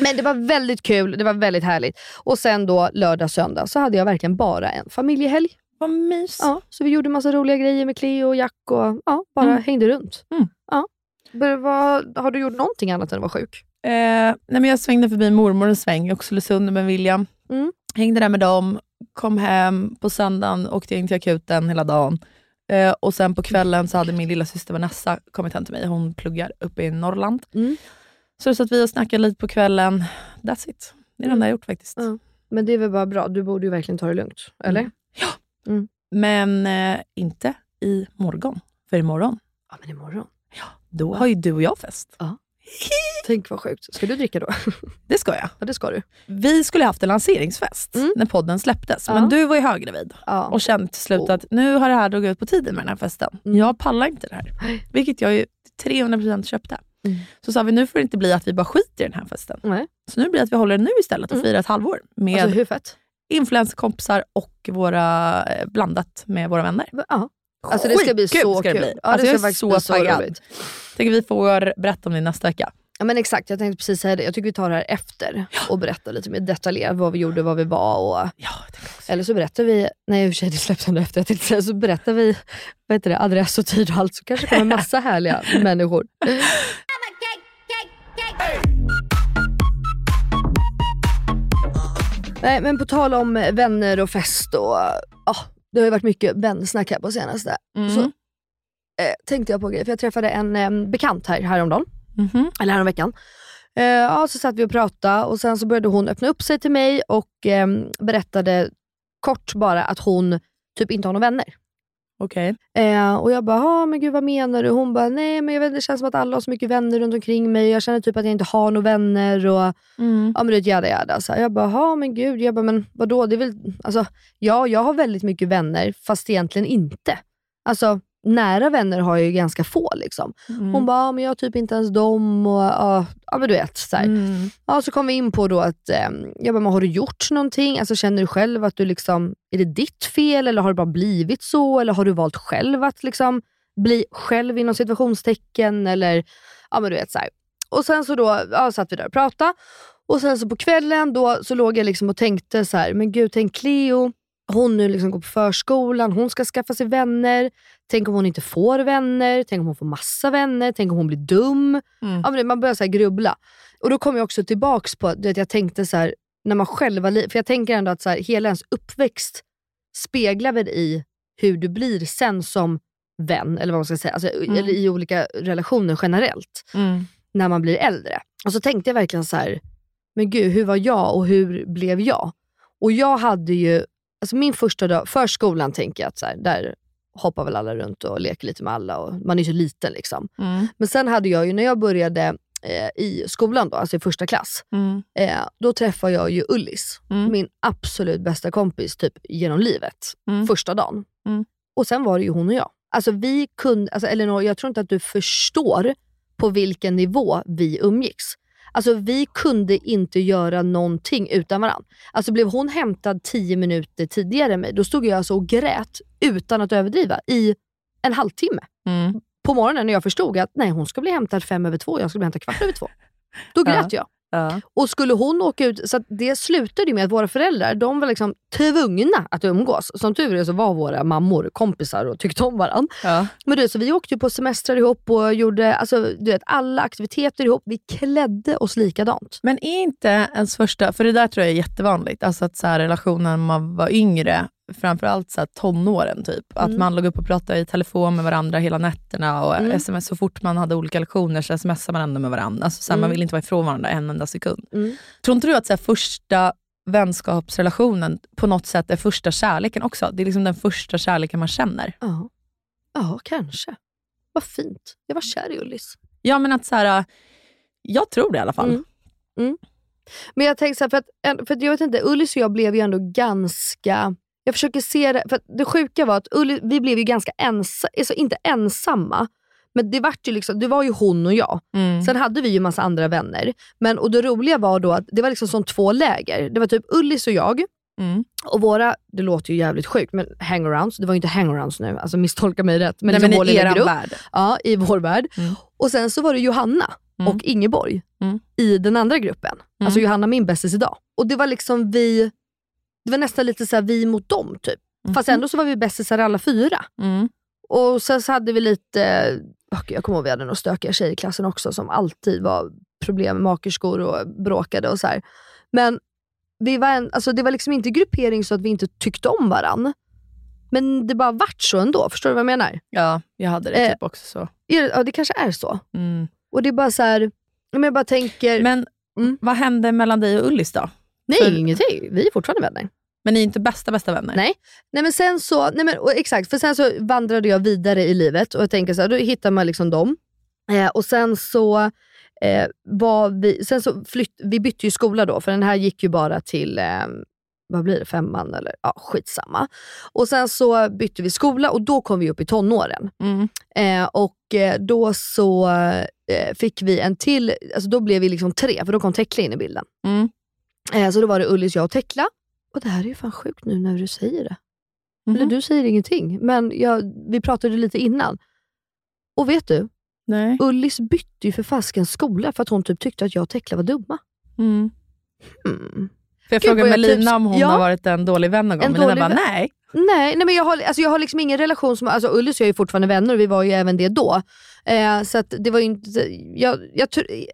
A: Men det var väldigt kul, det var väldigt härligt. Och sen då lördag, söndag så hade jag verkligen bara en familjehelg.
C: Vad mys.
A: Ja, så vi gjorde massa roliga grejer med Cleo och Jack och ja, bara
C: Mm.
A: hängde runt.
C: Mm.
A: Ja. Vad, har du gjort någonting annat än att vara sjuk?
C: Eh, nej, men jag svängde förbi mormor en sväng i Oxelösund med William.
A: Mm.
C: Hängde där med dem, kom hem på söndagen, åkte in till akuten hela dagen. Eh, och sen på kvällen så hade min lilla syster Vanessa kommit hem till mig. Hon pluggar uppe i Norrland.
A: Mm.
C: Så då satt vi och snackade lite på kvällen. That's it. Det är det enda jag gjort faktiskt.
A: Ja. Men det är väl bara bra, du borde ju verkligen ta det lugnt. Eller?
C: Mm.
A: Mm.
C: Men eh, inte i morgon. För imorgon,
A: Ja, men imorgon.
C: då har ju du och jag fest.
A: Tänk vad sjukt. Ska du dricka då?
C: Det ska jag.
A: Ja, det ska du.
C: Vi skulle haft en lanseringsfest
A: Mm.
C: när podden släpptes.
A: Ja.
C: Men du var ju höggravid
A: Ja.
C: och kände till slut
A: Oh.
C: att nu har det här dragit ut på tiden med den här festen.
A: Mm.
C: Jag pallar inte det här. Vilket jag ju 300% köpte.
A: Mm.
C: Så sa vi, nu får det inte bli att vi bara skiter i den här festen.
A: Nej.
C: Så nu blir det att vi håller den nu istället och
A: Mm.
C: firar ett halvår. Med
A: Alltså hur fett?
C: influencerkompisar och våra, eh, blandat med våra vänner.
A: Ja. Alltså det ska bli
C: Skitkul
A: så
C: ska det
A: kul.
C: bli.
A: Ja,
C: Alltså,
A: det
C: jag
A: ska
C: är så taggad. Tänker vi får berätta om det nästa vecka.
A: Ja, men exakt, jag tänkte precis säga det. Jag tycker vi tar det här efter och berättar lite mer detaljerat vad vi gjorde, vad vi var. Och,
C: Ja,
A: eller så berättar vi, nej i och för sig det släpps ändå efter, jag tänkte säga, så berättar vi vad heter det, adress och tid och allt så kanske kommer massa härliga människor. Nej men på tal om vänner och fest och ja, det har ju varit mycket vänsnack här på senaste.
C: Mm.
A: Så eh, tänkte jag på en grej, för jag träffade en eh, bekant här häromdagen
C: Mhm.
A: eller häromveckan. Eh, ja, så satt vi och pratade och sen så började hon öppna upp sig till mig och eh, berättade kort bara att hon typ inte har några vänner.
C: Okej.
A: Eh, och jag bara, "Ja, men gud vad menar du? Hon bara, nej men jag vet, det känns som att alla har så mycket vänner runt omkring mig. Jag känner typ att jag inte har några vänner. Och,
C: Mm.
A: ja men du vet, jada jada. Så jag bara, men gud. Jag bara, men vadå? Det är väl, alltså, ja, jag har väldigt mycket vänner, fast egentligen inte. Alltså, nära vänner har jag ju ganska få. liksom.
C: Mm.
A: Hon bara, ja, men jag har typ inte ens dem. Och, ja, ja men du vet. Så, här.
C: Mm.
A: Ja, så kom vi in på då att, eh, jag bara, men har du gjort någonting? Alltså, känner du själv att du liksom, är det ditt fel eller har det bara blivit så? Eller har du valt själv att liksom bli själv inom situationstecken? Eller, ja men du vet så här. Och sen så då ja, satt vi där och pratade. Och sen så på kvällen då så låg jag liksom och tänkte så här, men gud tänk Cleo, hon nu liksom går på förskolan, hon ska skaffa sig vänner. Tänk om hon inte får vänner, tänk om hon får massa vänner, tänk om hon blir dum.
C: Mm.
A: Ja, man börjar så grubbla. Och då kom jag också tillbaks på att jag tänkte så här, när man själv var för jag tänker ändå att så här, hela ens uppväxt speglar väl i hur du blir sen som vän, eller vad man ska säga, alltså,
C: Mm.
A: eller i olika relationer generellt,
C: Mm.
A: när man blir äldre. Och så tänkte jag verkligen så här, men gud hur var jag och hur blev jag? Och jag hade ju, alltså min första dag, förskolan tänker jag att så här, där hoppar väl alla runt och leker lite med alla och man är så liten liksom.
C: Mm.
A: Men sen hade jag ju, när jag började eh, i skolan, då, alltså i första klass,
C: Mm.
A: eh, då träffade jag ju Ullis,
C: Mm.
A: min absolut bästa kompis typ genom livet,
C: Mm.
A: första dagen.
C: Mm.
A: Och sen var det ju hon och jag. Alltså vi kunde, alltså Elinor, jag tror inte att du förstår på vilken nivå vi umgicks. Alltså vi kunde inte göra någonting utan varandra. Alltså blev hon hämtad 10 minuter tidigare än mig, då stod jag alltså och grät utan att överdriva i en halvtimme.
C: Mm.
A: På morgonen när jag förstod att nej, hon ska bli hämtad fem över två, jag ska bli hämtad kvart över två. Då grät jag.
C: Ja.
A: Och skulle hon åka ut, så det slutade med att våra föräldrar de var liksom tvungna att umgås. Som tur är så var våra mammor kompisar och tyckte om varandra.
C: Ja.
A: Men du, så vi åkte på semestrar ihop och gjorde alltså, du vet, alla aktiviteter ihop. Vi klädde oss likadant.
C: Men är inte ens första, för det där tror jag är jättevanligt, alltså att så här, relationen när man var yngre, framförallt så här, tonåren, typ. att
A: Mm.
C: man låg upp och pratade i telefon med varandra hela nätterna och
A: Mm.
C: sms, så fort man hade olika lektioner så smsade man ändå med varandra. Alltså, så här, Man
A: Mm.
C: vill inte vara ifrån varandra en enda sekund.
A: Mm.
C: Tror inte du att så här, första vänskapsrelationen på något sätt är första kärleken också? Det är liksom den första kärleken man känner.
A: Ja. ja, kanske. Vad fint. Jag var kär i Ullis.
C: Ja men att så här, jag tror det i alla fall.
A: Mm. Men jag tänker så här, för att, för att jag vet inte, Ullis och jag blev ju ändå ganska... Jag försöker se det, för det sjuka var att Ullis, vi blev ju ganska ensamma, alltså inte ensamma, men det, vart ju liksom, det var ju hon och jag.
C: Mm.
A: Sen hade vi ju massa andra vänner. Men, och det roliga var då att det var liksom som två läger. Det var typ Ullis och jag,
C: Mm.
A: och våra, det låter ju jävligt sjukt, men hangarounds, det var ju inte hangarounds nu, alltså misstolka mig rätt. Men
C: Nej,
A: liksom
C: men i
A: grupp.
C: värld.
A: Ja, i vår värld.
C: Mm.
A: Och sen så var det Johanna
C: Mm.
A: och Ingeborg
C: Mm.
A: i den andra gruppen. Alltså
C: Mm.
A: Johanna min bästis idag. Och det var liksom vi, det var nästan lite så här vi mot dem typ. Fast
C: Mhm.
A: ändå så var vi bästisar alla fyra.
C: Mm.
A: Och sen så hade vi lite, gud, jag kommer ihåg vi hade några stökiga tjejer i klassen också som alltid var problem med makerskor och bråkade och så här. Men vi var en, alltså det var liksom inte gruppering så att vi inte tyckte om varann. Men det bara vart så ändå, förstår du vad jag menar?
C: Ja, jag hade det
A: Eh,
C: typ också så.
A: Ja, det kanske är så.
C: Mm.
A: Och det är bara så här, men jag bara tänker,
C: Men
A: Mm.
C: vad hände mellan dig och Ullis då?
A: Nej
C: för-
A: ingenting, vi är fortfarande vänner.
C: Men ni är inte bästa bästa vänner?
A: Nej. Nej men sen så, nej men, exakt, för sen så vandrade jag vidare i livet och jag tänker så här, då hittar man liksom dem. Eh, och sen så eh, var vi, sen så flytt, vi bytte ju skola då, för den här gick ju bara till eh, vad blir det, femman eller ja, skitsamma. Och sen så bytte vi skola och då kom vi upp i tonåren.
C: Mm.
A: Eh, och eh, då så eh, fick vi en till, alltså då blev vi liksom tre, för då kom Tekla in i bilden.
C: Mm.
A: Eh, så då var det Ullis, jag och Tekla. Och det här är ju fan sjukt nu när du säger det.
C: Mhm.
A: Eller du säger ingenting, men jag, vi pratade lite innan. Och vet du?
C: Nej.
A: Ullis bytte ju för fasken skola för att hon typ tyckte att jag och Tekla var dumma.
C: Mm.
A: Hmm.
C: För jag
A: Gud,
C: frågade Melina
A: typ-
C: om hon
A: Ja.
C: har varit en dålig vän någon gång. Melina bara,
A: vän.
C: nej.
A: Nej, nej men jag har, alltså jag har liksom ingen relation som... Alltså Ullis och jag är fortfarande vänner och vi var ju även det då. Eh, så att det var ju inte... Jag, jag,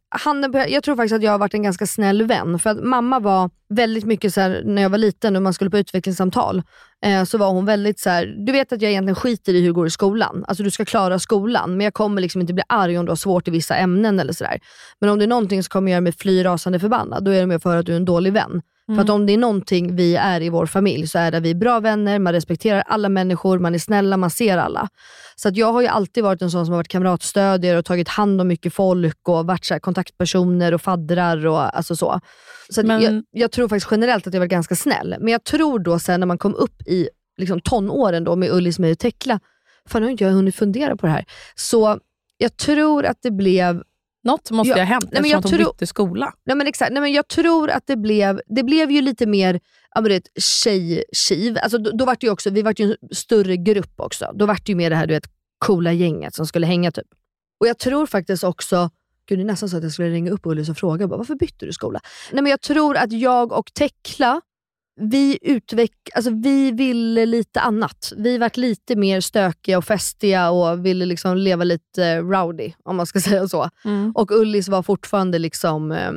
A: han, jag tror faktiskt att jag har varit en ganska snäll vän. För att mamma var väldigt mycket så här, när jag var liten och man skulle på utvecklingssamtal, eh, så var hon väldigt så här, du vet att jag egentligen skiter i hur det går i skolan. Alltså du ska klara skolan, men jag kommer liksom inte bli arg om du har svårt i vissa ämnen eller sådär. Men om det är någonting som kommer göra mig fly rasande förbannad, då är det mer för att du är en dålig vän. För att om det är någonting vi är i vår familj så är det att vi är bra vänner, man respekterar alla människor, man är snälla, man ser alla. Så att jag har ju alltid varit en sån som har varit kamratstödjare och tagit hand om mycket folk och varit så kontaktpersoner och faddrar och alltså så. Så
C: Men-
A: jag, jag tror faktiskt generellt att jag varit ganska snäll. Men jag tror då sen när man kom upp i liksom, tonåren då med Ullis, mig och Tekla, fan nu har inte jag hunnit fundera på det här. Så jag tror att det blev
C: Något måste
A: Ja,
C: ju ha hänt
A: nej, men jag
C: att hon bytte skola.
A: Nej men exakt, nej, men jag tror att det blev, det blev ju lite mer ja, men du vet, tjej-kiv. Alltså, då, då var det ju också, vi var ju en större grupp också. Då var det ju mer det här du vet, coola gänget som skulle hänga typ. Och jag tror faktiskt också, gud det är nästan så att jag skulle ringa upp Ullis och fråga bara, varför bytte du skola? Nej men jag tror att jag och Tekla, vi utveck alltså vi ville lite annat. Vi vart lite mer stökiga och festiga och ville liksom leva lite rowdy, om man ska säga så. Och Ullis var fortfarande liksom eh,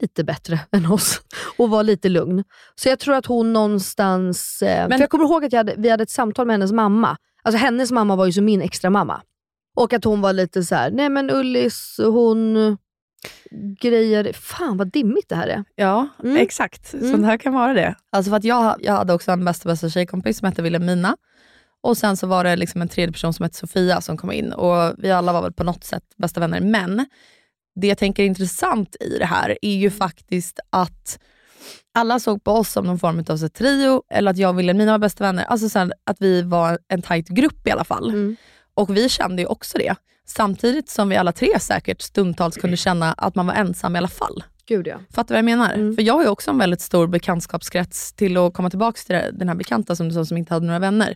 A: lite bättre än oss och var lite lugn. Så jag tror att hon någonstans... Eh,
C: Men-
A: jag kommer ihåg att hade, vi hade ett samtal med hennes mamma. Alltså hennes mamma var ju som min extra mamma. Och att hon var lite så här: nej men Ullis, hon grejer... Fan vad dimmigt det här är.
C: Ja,
A: Mm.
C: exakt.
A: Mm.
C: Sånt här kan vara det. Alltså för att jag, jag hade också en bästa bästa tjejkompis som hette Wilhelmina. Och sen så var det liksom en tredje person som hette Sofia som kom in. Och Vi alla var väl på något sätt bästa vänner. Men det jag tänker är intressant i det här är ju faktiskt att alla såg på oss som någon form av så trio, eller att jag och Wilhelmina var bästa vänner. Alltså så här, att vi var en tight grupp i alla fall.
A: Mm.
C: Och vi kände ju också det. Samtidigt som vi alla tre säkert stundtals kunde känna att man var ensam i alla fall.
A: Gud ja.
C: Fattar du vad jag menar?
A: Mm.
C: För jag har ju också en väldigt stor bekantskapskrets till att komma tillbaka till den här bekanta som du sa som inte hade några vänner.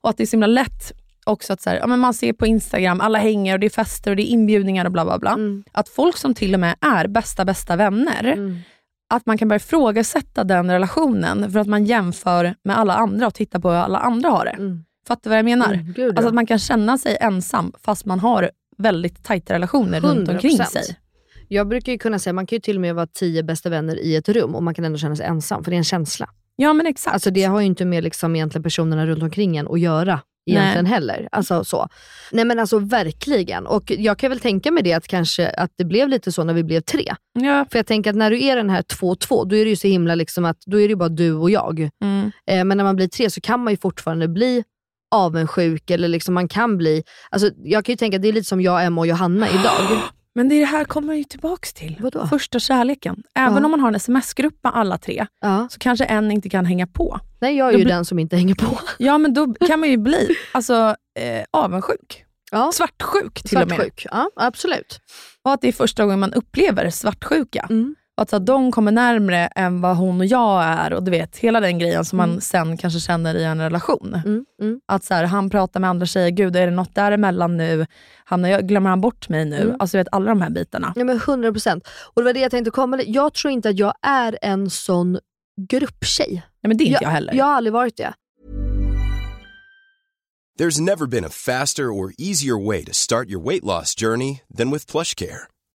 C: Och att det är så himla lätt också att så här, ja, men man ser på Instagram, alla hänger och det är fester och det är inbjudningar och bla bla bla.
A: Mm.
C: Att folk som till och med är bästa bästa vänner, att man kan börja ifrågasätta den relationen för att man jämför med alla andra och tittar på hur alla andra har det. Fattar du vad jag menar?
A: Mm, gud,
C: Alltså att man kan känna sig ensam fast man har väldigt tajta relationer runt omkring
A: 100%.
C: sig.
A: Jag brukar ju kunna säga, man kan ju till och med vara tio bästa vänner i ett rum och man kan ändå känna sig ensam, för det är en känsla.
C: Ja men exakt.
A: Alltså det har ju inte med liksom egentligen personerna runt omkring en att göra egentligen heller. Alltså så. Nej men alltså verkligen. Och jag kan väl tänka mig det att kanske att det blev lite så när vi blev tre.
C: ja.
A: För jag tänker att när du är den här 2-2, då är det ju så himla liksom att då är det ju bara du och jag.
C: Mm.
A: Eh, men när man blir tre så kan man ju fortfarande bli avundsjuk eller liksom man kan bli, alltså jag kan ju tänka att det är lite som jag, Emma och Johanna idag.
C: Men det här kommer ju tillbaks till.
A: Vadå?
C: Första kärleken. Även
A: Ja.
C: om man har en sms-grupp med alla tre,
A: Ja.
C: så kanske en inte kan hänga på.
A: Nej jag är
C: Då
A: ju
C: blir-
A: den som inte hänger på.
C: Ja men då kan man ju bli alltså, eh, avundsjuk.
A: Ja.
C: Svartsjuk till och med.
A: Svartsjuk, ja absolut.
C: Och att det är första gången man upplever svartsjuka.
A: Mm.
C: Att så, att de kommer närmre än vad hon och jag är och du vet hela den grejen som man
A: Mm.
C: sen kanske känner i en relation.
A: Mm. Mm.
C: Att så här, han pratar med andra tjejer, gud är det något däremellan nu? Hamnar jag, glömmer han bort mig nu?
A: Mm.
C: Alltså du vet alla de här bitarna.
A: Ja men 100%. Och det var det jag tänkte komma li- Jag tror inte att jag är en sån grupptjej.
C: Nej men det är inte jag, heller.
A: Jag har aldrig varit det.
D: There's never been a faster or easier way to start your weight loss journey than with PlushCare.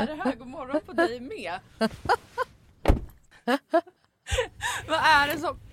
C: Är det här? God morgon på dig med. vad, är det som,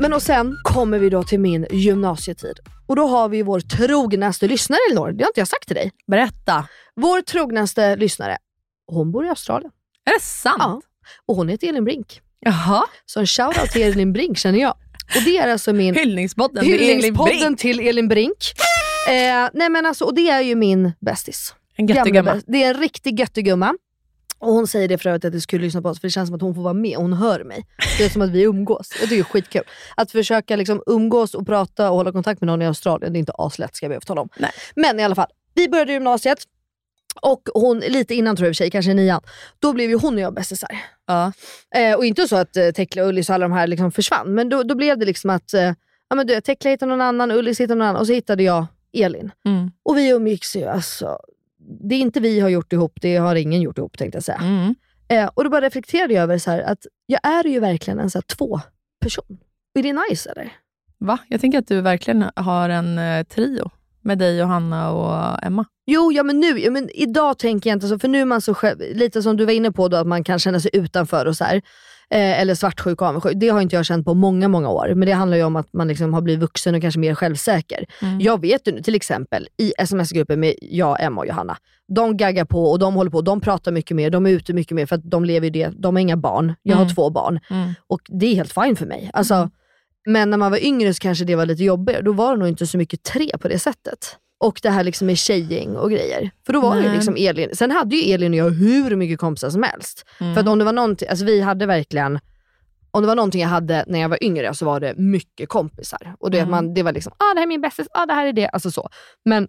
A: Men och sen kommer vi då till min gymnasietid. Och då har vi vår trognaste lyssnare Elinor, det har inte jag sagt till dig.
E: Berätta.
A: Vår trognaste lyssnare, hon bor i Australien.
E: Är det sant?
A: Ja. Och hon heter Elin Brink.
E: Jaha.
A: Så en shoutout till Elin Brink känner jag. Och det är alltså min
E: Hyllningspodden till Elin
A: hyllningspodden
E: Brink.
A: till Elin Brink. Eh, nej men alltså, och det är ju min bästis.
E: En göttegumma.
A: Det är en riktig göttegumma. Och hon säger det för övrigt att jag skulle lyssna på oss för det känns som att hon får vara med och hon hör mig. Det är som att vi umgås. Jag tycker det är skitkul. Att försöka liksom umgås och prata och hålla kontakt med någon i Australien, det är inte aslätt ska jag be att tala om.
E: Nej.
A: Men i alla fall, vi började gymnasiet. Och hon, lite innan tror jag i och för sig, kanske i nian, då blev ju hon och jag bästisar.
C: Ja.
A: Eh, och inte så att eh, Tekla, Ullis och alla de här liksom försvann, men då, då blev det liksom att eh, ja, men du, Tekla hittade någon annan, Ullis hittade någon annan och så hittade jag Elin.
C: Mm.
A: Och vi umgicks ju alltså. Det är inte vi har gjort ihop, det har ingen gjort ihop tänkte jag säga.
C: Mm.
A: Eh, och då bara reflekterade jag över så här, att jag är ju verkligen en så här, två-person. Är det nice eller?
C: Va? Jag tänker att du verkligen har en eh, trio med dig, Johanna och Emma.
A: Jo, ja men nu, ja, men idag tänker jag inte så, för nu är man så själv, lite som du var inne på då, att man kan känna sig utanför och så här. Eh, eller svartsjuk och avundsjuk. Det har inte jag känt på många, många år. Men det handlar ju om att man liksom har blivit vuxen och kanske mer självsäker.
C: Mm.
A: Jag vet ju nu till exempel i sms-gruppen med jag, Emma och Johanna. De gaggar på och de håller på, de pratar mycket mer, de är ute mycket mer för att de lever ju det. De har inga barn, jag har
C: Mm.
A: två barn.
C: Mm.
A: Och det är helt fine för mig. Alltså, Men när man var yngre så kanske det var lite jobbigare. Då var det nog inte så mycket tre på det sättet. Och det här liksom med tjejgäng och grejer. För då var ju
C: Nej.
A: liksom Elin. Sen hade ju Elin och jag hur mycket kompisar som helst.
C: Mm.
A: För att om det var någonting, alltså vi hade verkligen, om det var någonting jag hade när jag var yngre så var det mycket kompisar. Och det,
C: Mm.
A: man, det var liksom, ah, det här är min bästis, ah, det här är det. Alltså så. Men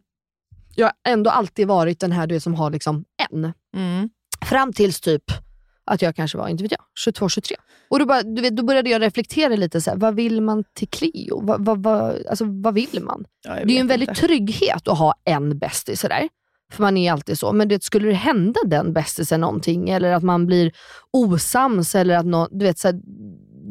A: jag har ändå alltid varit den här du vet, som har liksom en.
C: Mm.
A: Fram tills typ att jag kanske var, inte vet jag, 22, 23. Och då, bara, du vet, då började jag reflektera lite, så här, vad vill man till Cleo? Vad, vad, vad, alltså, vad vill man?
C: Ja,
A: Det är ju en väldig trygghet att ha en bästis sådär. För man är alltid så. Men det, skulle det hända den bästisen någonting, eller att man blir osams, eller att nå, du vet, så här,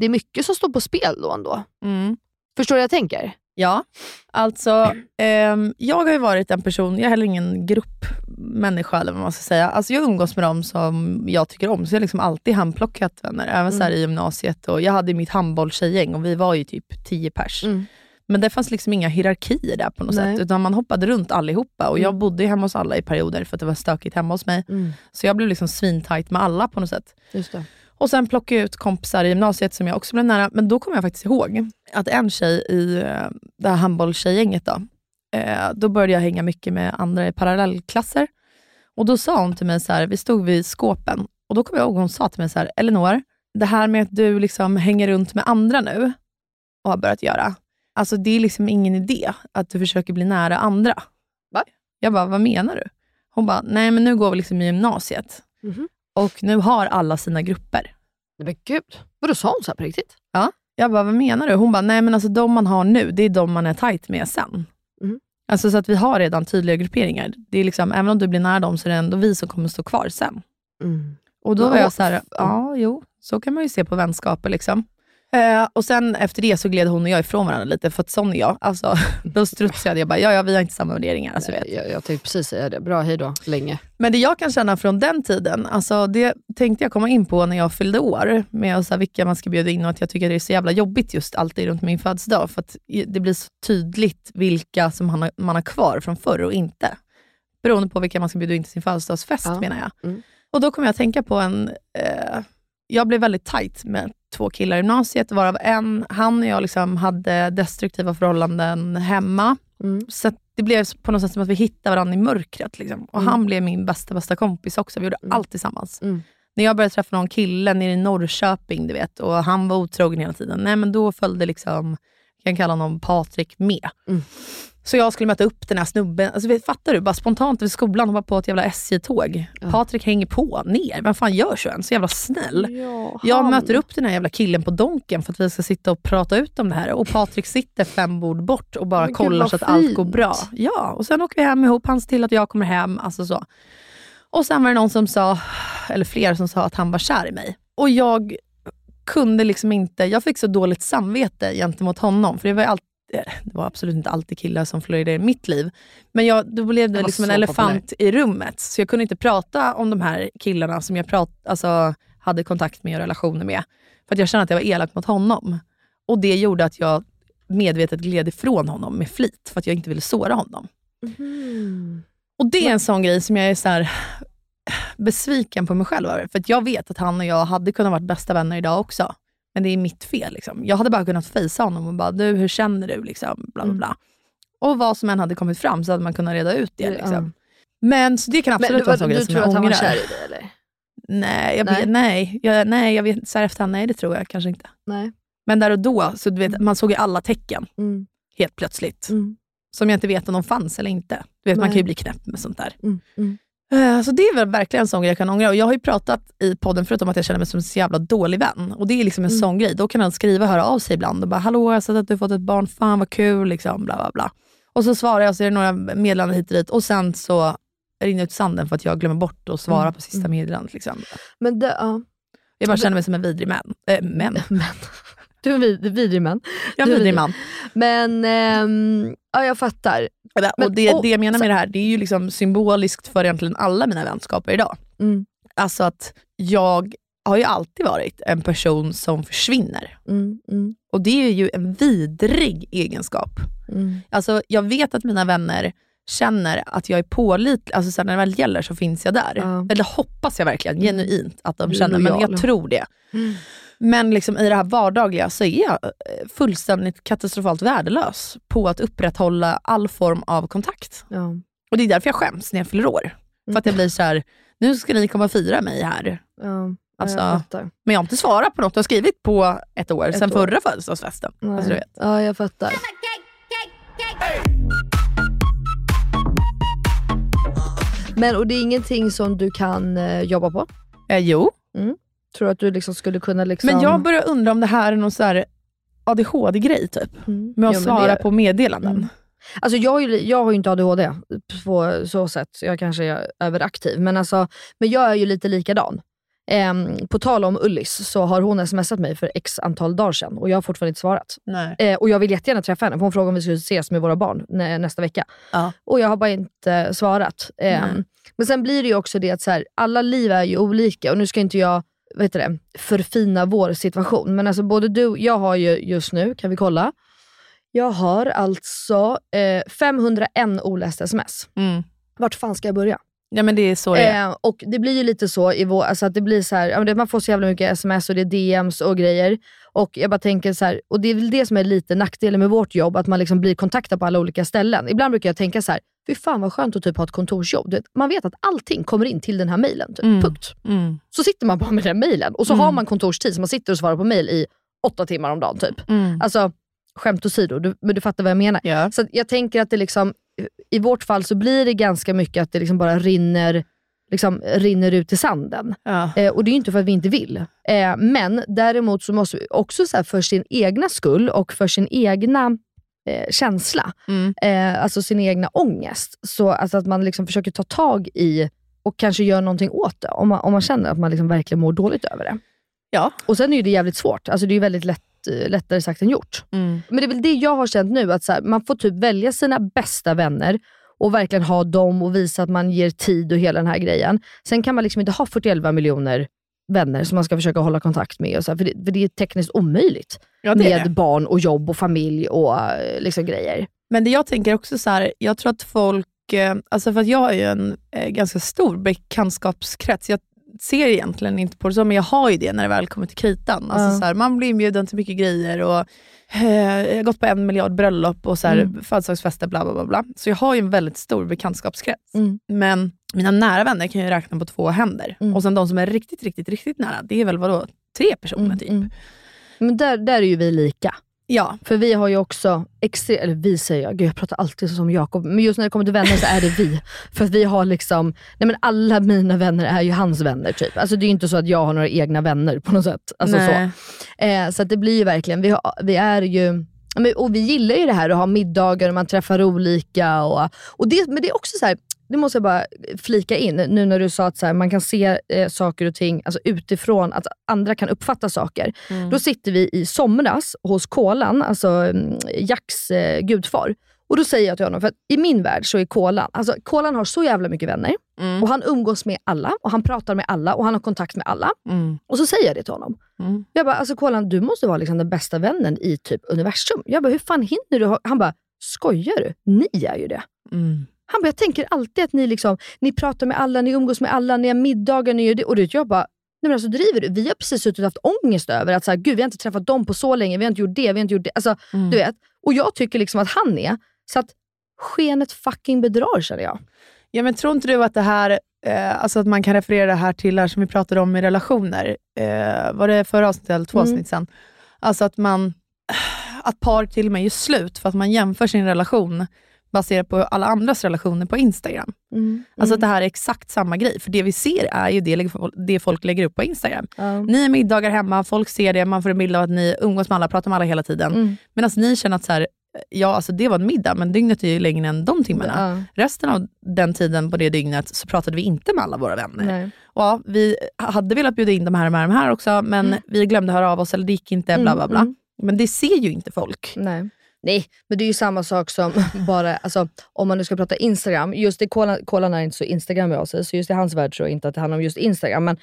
A: det är mycket som står på spel då ändå.
C: Mm.
A: Förstår du vad jag tänker?
C: Ja, alltså ehm, jag har ju varit en person, jag är heller ingen gruppmänniska eller vad man ska säga. Alltså jag umgås med dem som jag tycker om, så jag har liksom alltid handplockat vänner. Även så här i gymnasiet. Och jag hade mitt handbollstjejgäng och vi var ju typ 10 pers.
A: Mm.
C: Men det fanns liksom inga hierarkier där på något
A: Nej.
C: sätt, utan man hoppade runt allihopa. Och jag
A: Mm.
C: bodde ju hemma hos alla i perioder för att det var stökigt hemma hos mig. Så jag blev liksom svintajt med alla på något sätt.
A: Just det.
C: Och sen plockade jag ut kompisar i gymnasiet som jag också blev nära. Men då kommer jag faktiskt ihåg att en tjej i eh, det här handbollstjejgänget, då, eh, då började jag hänga mycket med andra i parallellklasser. Och då sa hon till mig, så här, vi stod vid skåpen, och då kommer jag ihåg hon sa till mig så här, Elinor, det här med att du liksom hänger runt med andra nu och har börjat göra, alltså det är liksom ingen idé att du försöker bli nära andra.
A: Va?
C: Jag bara, vad menar du? Hon bara, nej men nu går vi liksom i gymnasiet
A: Mhm.
C: Och nu har alla sina grupper.
A: Nej, Men gud, vadå sa hon så här på riktigt?
C: Ja. Jag bara, vad menar du? Hon bara, nej men alltså de man har nu, det är de man är tajt med sen.
A: Mm.
C: Alltså så att vi har redan tydliga grupperingar. Det är liksom, även om du blir nära dem så är det ändå vi som kommer stå kvar sen. Och då var jag så här, ja jo, så kan man ju se på vänskaper. Liksom. Eh, och sen efter det så gled hon och jag ifrån varandra lite, för att sån är jag. Alltså, då strutsade jag bara, ja, ja vi har inte samma värderingar. Alltså, vet.
A: Jag, jag tänkte precis säga det. Bra, hej då. Länge.
C: Men det jag kan känna från den tiden, alltså det tänkte jag komma in på när jag fyllde år, med så här, vilka man ska bjuda in och att jag tycker det är så jävla jobbigt just alltid runt min födelsedag, för att det blir så tydligt vilka som man har, man har kvar från förr och inte. Beroende på vilka man ska bjuda in till sin födelsedagsfest
A: Ja.
C: menar jag.
A: Mm.
C: Och då kommer jag att tänka på en, eh, jag blev väldigt tight med två killar i gymnasiet, varav en, han och jag liksom hade destruktiva förhållanden hemma.
A: Mm.
C: Så det blev på något sätt som att vi hittade varandra i mörkret. Liksom. Och
A: Mm.
C: han blev min bästa, bästa kompis också. Vi gjorde
A: Mm.
C: allt tillsammans.
A: Mm.
C: När jag började träffa någon kille nere i Norrköping, du vet, och han var otrogen hela tiden, nej men då följde liksom, jag kan kalla honom Patrik med. Så jag skulle möta upp den här snubben, alltså, fattar du? Bara spontant vid skolan, hoppa på ett jävla SJ-tåg.
A: Ja.
C: Patrik hänger på, ner. Vem fan gör så än? Så jävla snäll.
A: Ja,
C: Jag möter upp den här jävla killen på Donken för att vi ska sitta och prata ut om det här. Och Patrik sitter fem bord bort och bara
A: Men
C: kollar så att allt
A: fint.
C: går bra. Ja, och sen åker vi hem ihop. Han ser till att jag kommer hem. Alltså så. Och sen var det någon som sa, eller flera som sa att han var kär i mig. Och jag kunde liksom inte, jag fick så dåligt samvete gentemot honom. För det var, ju alltid, det var absolut inte alltid killar som florerade i mitt liv. Men jag, då blev det liksom en elefant i rummet. Så jag kunde inte prata om de här killarna som jag prat, alltså, hade kontakt med och relationer med. För att jag kände att jag var elak mot honom. Och det gjorde att jag medvetet gled ifrån honom med flit, för att jag inte ville såra honom.
A: Mhm.
C: Och det är en sån grej som jag är så här besviken på mig själv över. För jag vet att han och jag hade kunnat vara bästa vänner idag också. Men det är mitt fel. Liksom. Jag hade bara kunnat fejsa honom och bara, du hur känner du? Liksom, bla, bla,
A: Mm.
C: bla. Och vad som än hade kommit fram så hade man kunnat reda ut det. Liksom. Men så det kan absolut
A: du,
C: vara en sån
A: du
C: grej som
A: tror
C: jag
A: att han var
C: ångrar.
A: kär i dig eller?
C: Nej, jag
A: Nej.
C: vet, nej, jag, nej, jag vet så här efterhand, nej det tror jag kanske inte.
A: Nej.
C: Men där och då, så du vet, man såg ju alla tecken
A: Mm.
C: helt plötsligt.
A: Mm.
C: Som jag inte vet om de fanns eller inte. Du vet, man kan ju bli knäpp med sånt där.
A: Mm. Mm.
C: Eh, Så det är väl verkligen en sån grej jag kan ångra. Och jag har ju pratat i podden förut om att jag känner mig som en så jävla dålig vän. Och det är liksom en sån grej. Då kan han skriva och höra av sig ibland och bara “Hallå, jag har sett att du har fått ett barn, fan vad kul”. Liksom, bla, bla, bla. Och så svarar jag, så är det några meddelanden hit och dit. Och sen så rinner ut sanden för att jag glömmer bort att svara
A: Mm,
C: på sista meddelandet. Liksom.
A: Men det, ja.
C: Jag bara känner mig som en vidrig man. Äh, män.
A: Du är en vid, vidrig man.
C: Jag är en vidrig man.
A: Men ehm, ja, jag fattar. Men-
C: och det,
A: och-
C: det jag menar med det här, det är ju liksom symboliskt för egentligen alla mina vänskaper idag.
A: Mm.
C: Alltså att jag har ju alltid varit en person som försvinner.
A: Mm, mm,
C: Och det är ju en vidrig egenskap.
A: mm.
C: Alltså jag vet att mina vänner känner att jag är pålitlig, alltså sen när det väl gäller så finns jag där.
A: Ja.
C: Eller hoppas jag verkligen genuint att de känner, men jag tror det. Men liksom i det här vardagliga så är jag eh, fullständigt katastrofalt värdelös på att upprätthålla all form av kontakt.
A: Ja.
C: Och det är därför jag skäms när jag fyller år. För att jag blir så här: nu ska ni komma och fira mig här.
A: Ja,
C: Alltså,
A: jag.
C: Men jag har inte svarat på något jag har skrivit på ett år,
A: Ett
C: sen
A: år.
C: förra födelsedagsfesten. Alltså.
A: Ja, jag fattar. Men och det är ingenting som du kan eh, jobba på?
C: Eh, jo,
A: Tror du att du liksom skulle kunna liksom...
C: men jag börjar undra om det här är någon så ADHD-grej typ.
A: Mm.
C: Med att
A: men
C: svara
A: det-
C: på meddelanden.
A: Mm. Alltså jag, har ju, jag har ju inte ADHD på så sätt, jag kanske är överaktiv. Men, alltså, men jag är ju lite likadan. Ehm, på tal om Ullis så har hon smsat mig för x antal dagar sedan och jag har fortfarande inte svarat. Eh, och jag vill jättegärna träffa henne, för hon frågade om vi skulle ses med våra barn nä, nästa vecka.
C: Ja.
A: Och jag har bara inte svarat.
C: Nej.
A: men sen blir det ju också det att så här, alla liv är ju olika och nu ska inte jag vad heter det, förfina vår situation. Men alltså både du, jag har ju just nu, kan vi kolla, jag har alltså eh, 501 olästa sms.
C: Mm.
A: Vart fan ska jag börja?
C: Ja men det är så det är.
A: Eh, och det blir ju lite så i vår, alltså att det blir så här, man får så jävla mycket sms och det är DMs och grejer. Och jag bara tänker så här, och det är väl det som är lite nackdelen med vårt jobb, att man liksom blir kontaktad på alla olika ställen. Ibland brukar jag tänka så här, fy fan vad skönt att typ ha ett kontorsjobb. Man vet att allting kommer in till den här mailen. Typ.
C: Mm.
A: Punkt.
C: Mm.
A: Så sitter man bara med den mailen och så
C: Mm.
A: har man kontorstid så man sitter och svarar på mail i åtta timmar om dagen. Typ.
C: Mm.
A: Alltså, skämt åsido, du, men du fattar vad jag menar.
C: Ja.
A: Så jag tänker att det liksom, i vårt fall så blir det ganska mycket att det liksom bara rinner, liksom, rinner ut i sanden.
C: Ja.
A: Eh, och det är ju inte för att vi inte vill. Eh, men däremot så måste vi också så för sin egna skull och för sin egna eh, känsla,
C: Mm.
A: eh, alltså sin egna ångest, så alltså att man liksom försöker ta tag i och kanske gör någonting åt det. Om man, om man känner att man liksom verkligen mår dåligt över det.
C: Ja.
A: Och sen är det jävligt svårt. Alltså det är väldigt lätt, eh, lättare sagt än gjort.
C: Mm.
A: Men det är väl det jag har känt nu, att så här, man får typ välja sina bästa vänner och verkligen ha dem och visa att man ger tid och hela den här grejen. Sen kan man liksom inte ha 41 miljoner vänner som man ska försöka hålla kontakt med. Och så här, för, det, för det är tekniskt omöjligt
C: Ja,
A: med
C: det.
A: barn och jobb och familj och eh, liksom grejer.
C: Men det jag tänker också så här, jag tror att folk, eh, alltså för att jag har ju en eh, ganska stor bekantskapskrets. Jag ser egentligen inte på det så, men jag har ju det när det väl kommer till kritan. Alltså
A: Ja.
C: så här, man blir inbjuden till mycket grejer och eh, jag har gått på en miljard bröllop och så här,
A: Mm.
C: födelsedagsfester, bla, bla bla bla. Så jag har ju en väldigt stor bekantskapskrets.
A: Mm.
C: Men mina nära vänner kan jag räkna på två händer.
A: Mm.
C: Och sen de som är riktigt, riktigt, riktigt nära, det är väl vadå, tre personer
A: Mm,
C: typ.
A: mm. Men där, där är ju vi lika.
C: Ja,
A: För vi har ju också, extre- eller vi säger jag, gud jag pratar alltid som Jakob, men just när det kommer till vänner så är det vi. För att vi har liksom, nej men alla mina vänner är ju hans vänner typ. Alltså det är ju inte så att jag har några egna vänner på något sätt. Alltså så.
C: nej.
A: Eh, så att det blir ju verkligen, vi, har, vi är ju och vi gillar ju det här att ha middagar och man träffar olika. Och, och det, men det är också så här, det måste jag bara flika in, nu när du sa att så här, man kan se eh, saker och ting alltså utifrån, att andra kan uppfatta saker.
C: Mm.
A: Då sitter vi i somras hos Kolan, alltså mm, Jacks eh, gudfar. Och då säger jag till honom, för att i min värld så är Kolan, alltså Kolan har så jävla mycket vänner
C: Mm.
A: och han umgås med alla och han pratar med alla och han har kontakt med alla.
C: Mm.
A: Och så säger jag det till honom.
C: Mm.
A: Jag bara, alltså Kolan du måste vara liksom den bästa vännen i typ universum. Jag bara, hur fan hinner du? ha-" Han bara, skojar du? Ni är ju det. Han bara, jag tänker alltid att ni liksom, ni pratar med alla, ni umgås med alla, ni har middagar, ni gör det. Och du vet, jag bara, nej men alltså driver du? Vi har precis suttit och haft ångest över att så här, gud vi har inte träffat dem på så länge, vi har inte gjort det, vi har inte gjort det. Alltså,
C: Mm.
A: du vet. Och jag tycker liksom att han är, så att skenet fucking bedrar känner jag.
C: Ja, men tror inte du att det här, eh, alltså att man kan referera det här till det här som vi pratade om i relationer, eh, var det förra avsnittet eller två
A: Mm.
C: avsnitt sen? Alltså att man, att par till och med gör slut för att man jämför sin relation baserat på alla andras relationer på Instagram.
A: Mm.
C: Alltså att det här är exakt samma grej. För det vi ser är ju det, det folk lägger upp på Instagram.
A: Ja.
C: Ni är middagar hemma, folk ser det, man får en bild av att ni umgås med alla, pratar med alla hela tiden.
A: Mm.
C: Medan ni känner att så här, ja, alltså det var en middag, men dygnet är ju längre än de timmarna.
A: Ja.
C: Resten av den tiden på det dygnet så pratade vi inte med alla våra vänner.
A: Nej.
C: Och ja, vi hade velat bjuda in de här och de här, och de här också, men vi glömde höra av oss eller det gick inte, bla bla bla.
A: Mm,
C: Men det ser ju inte folk.
A: Nej. Nej, men det är ju samma sak som bara, alltså, om man nu ska prata Instagram, just det, Kolan, Kolan är inte så Instagram av sig, så just i hans värld tror jag inte att det handlar om just Instagram, men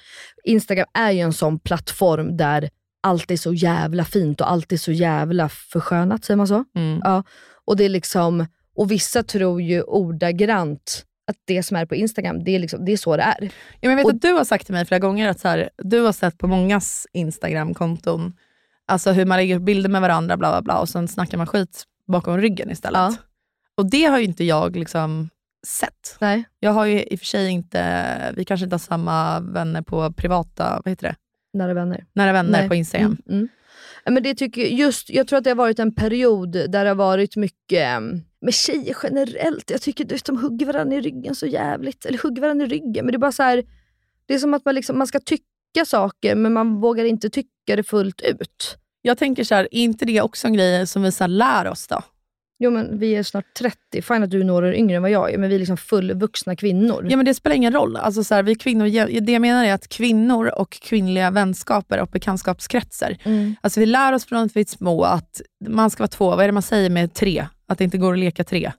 A: Instagram är ju en sån plattform där allt är så jävla fint och allt är så jävla förskönat, säger man så?
C: Mm.
A: Ja. Och, det är liksom, och vissa tror ju ordagrant att det som är på Instagram, det är, liksom, det är så det är.
C: Ja, men jag vet
A: Och-
C: att du har sagt till mig flera gånger att så här, du har sett på mångas Instagram-konton, alltså hur man lägger upp bilder med varandra bla bla bla och sen snackar man skit bakom ryggen istället.
A: Ja.
C: Och det har ju inte jag liksom sett.
A: Nej.
C: Jag har ju i och för sig inte, vi kanske inte har samma vänner på privata, vad heter det?
A: Nära vänner.
C: Nära vänner
A: Nej.
C: på Instagram.
A: Mm, mm. Men det tycker jag, just, jag tror att det har varit en period där det har varit mycket mm, med tjejer generellt. Jag tycker att de hugger varandra i ryggen så jävligt. Eller hugger varandra i ryggen. Men det är bara så här, det är som att man, liksom, man ska tycka saker men man vågar inte tycka det fullt ut.
C: Jag tänker så här, är inte det också en grej som vi så lär oss då?
A: Jo men vi är snart 30, fine att du är några år yngre än vad jag är, men vi är liksom fullvuxna kvinnor.
C: Ja men det spelar ingen roll. Alltså så här, vi kvinnor, det jag menar är att kvinnor och kvinnliga vänskaper och bekantskapskretsar,
A: Mm.
C: alltså vi lär oss från att vi är små att man ska vara två, vad är det man säger med tre? Att det inte går att leka tre.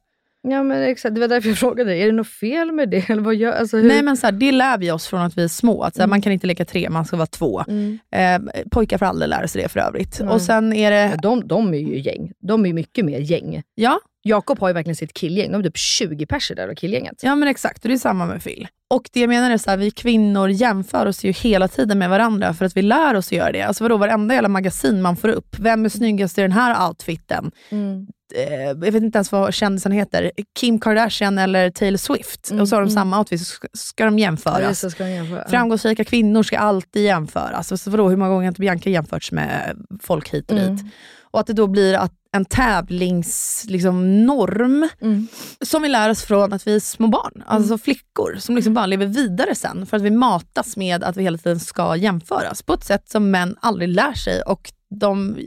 A: Ja men exakt, det var därför jag frågade dig. Är det något fel med det? Eller vad gör, alltså, hur?
C: Nej men så här, det lär vi oss från att vi är små. Att så här, Man kan inte leka tre, man ska vara två.
A: Mm.
C: Eh, pojkar får aldrig lära sig det för övrigt.
A: Mm.
C: Och sen är
A: Ja,
C: det,
A: de, de är ju gäng. De är mycket mer gäng.
C: ja,
A: Jakob har ju verkligen sitt killgäng. De är typ 20 personer där av killgänget.
C: Ja men exakt, och det är samma med Phil. Och det jag menar är så här, vi kvinnor jämför oss ju hela tiden med varandra för att vi lär oss att göra det. Alltså vadå, varenda jävla magasin man får upp. Vem är snyggast i den här outfiten?
A: Mm.
C: Eh, jag vet inte ens vad kändisen heter. Kim Kardashian eller Taylor Swift.
A: Mm,
C: och så har de
A: mm.
C: samma outfit, så ska, de
A: Ja,
C: jämföras.
A: det, ska jag jämföra. Ja.
C: Framgångsrika kvinnor ska alltid jämföras. Och så vadå, hur många gånger har inte Bianca jämförts med folk hit och dit?
A: Mm.
C: Och att det då blir att en tävlingsnorm liksom, norm
A: Mm.
C: som vi lär oss från att vi är små barn, alltså flickor, som liksom bara lever vidare sen för att vi matas med att vi hela tiden ska jämföras på ett sätt som män aldrig lär sig och de,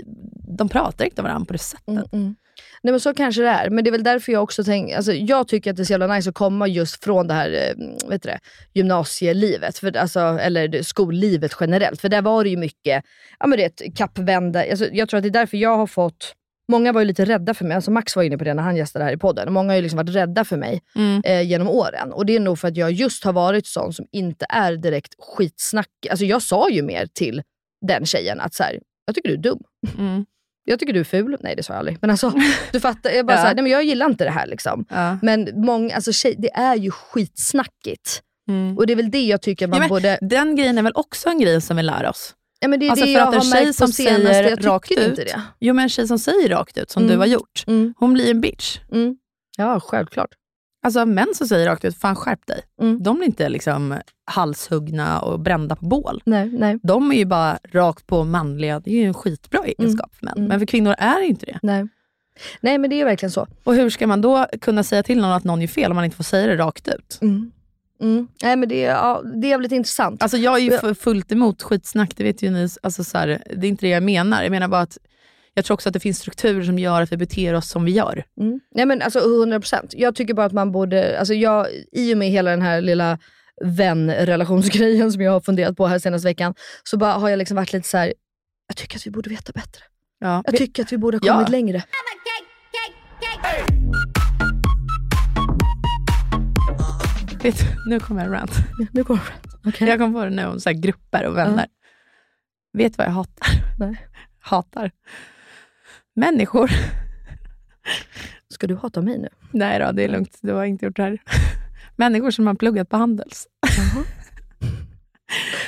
C: de pratar inte med varandra på det sättet.
A: Nej men så kanske det är, men det är väl därför jag också tänker, alltså, jag tycker att det är så jävla nice att komma just från det här eh, vet du det, gymnasielivet, för, alltså, eller skollivet generellt. För där var det ju mycket, ja men det kappvända. Alltså, jag tror att det är därför jag har fått Många var ju lite rädda för mig, alltså Max var inne på det när han gästade här i podden. Många har ju liksom varit rädda för mig
C: Mm.
A: eh, genom åren. Och det är nog för att jag just har varit sån som inte är direkt skitsnackig. Alltså jag sa ju mer till den tjejen att så här, jag tycker du är dum.
C: Mm.
A: Jag tycker du är ful. Nej det sa jag aldrig. Men alltså, du fattar. Jag, bara
C: Ja.
A: så här, nej, men jag gillar inte det här. Liksom.
C: Ja.
A: Men många, alltså, tjej, det är ju skitsnackigt.
C: Mm.
A: Och det är väl det jag tycker man
C: Ja, men
A: borde...
C: Den grejen är väl också en grej som vi lär oss?
A: Ja, men det är
C: Alltså
A: det
C: för
A: jag
C: att en
A: har
C: tjej som säger
A: Jag
C: rakt
A: tycker inte
C: ut,
A: det.
C: jo men en tjej som säger rakt ut, som
A: Mm.
C: du har gjort,
A: Mm.
C: hon blir en bitch.
A: Mm. Ja, självklart.
C: Alltså män som säger rakt ut, fan skärp dig.
A: Mm.
C: De blir inte liksom halshuggna och brända på bål.
A: Nej, nej,
C: De är ju bara rakt på manliga, det är ju en skitbra egenskap för män.
A: Mm.
C: Men för kvinnor är det inte det.
A: nej. Nej, men det är verkligen så.
C: Och hur ska man då kunna säga till någon att någon gör fel om man inte får säga det rakt ut?
A: Mm. Mm. Nej, men det, är, ja, det är jävligt intressant.
C: Alltså jag är ju fullt emot skitsnack, det vet ju ni. Alltså så här, det är inte det jag menar. Jag menar bara att jag tror också att det finns strukturer som gör att vi beter oss som vi gör.
A: Mm. Nej men alltså 100%. Jag tycker bara att man borde, alltså jag, i och med hela den här lilla vänrelationsgrejen som jag har funderat på här senaste veckan, så bara har jag liksom varit lite så här. jag tycker att vi borde veta bättre.
C: Ja.
A: Jag tycker att vi borde ha
C: Ja.
A: kommit längre.
C: Vet, nu kommer en rant.
A: Nu går det. Okej.
C: Jag kom på det nu om så här grupper och vänner. Vet du vad jag hatar?
A: Nej.
C: Hatar. Människor.
A: Ska du hata mig nu?
C: Nej då, det är lugnt. Du har inte gjort det här. Människor som har pluggat på Handels.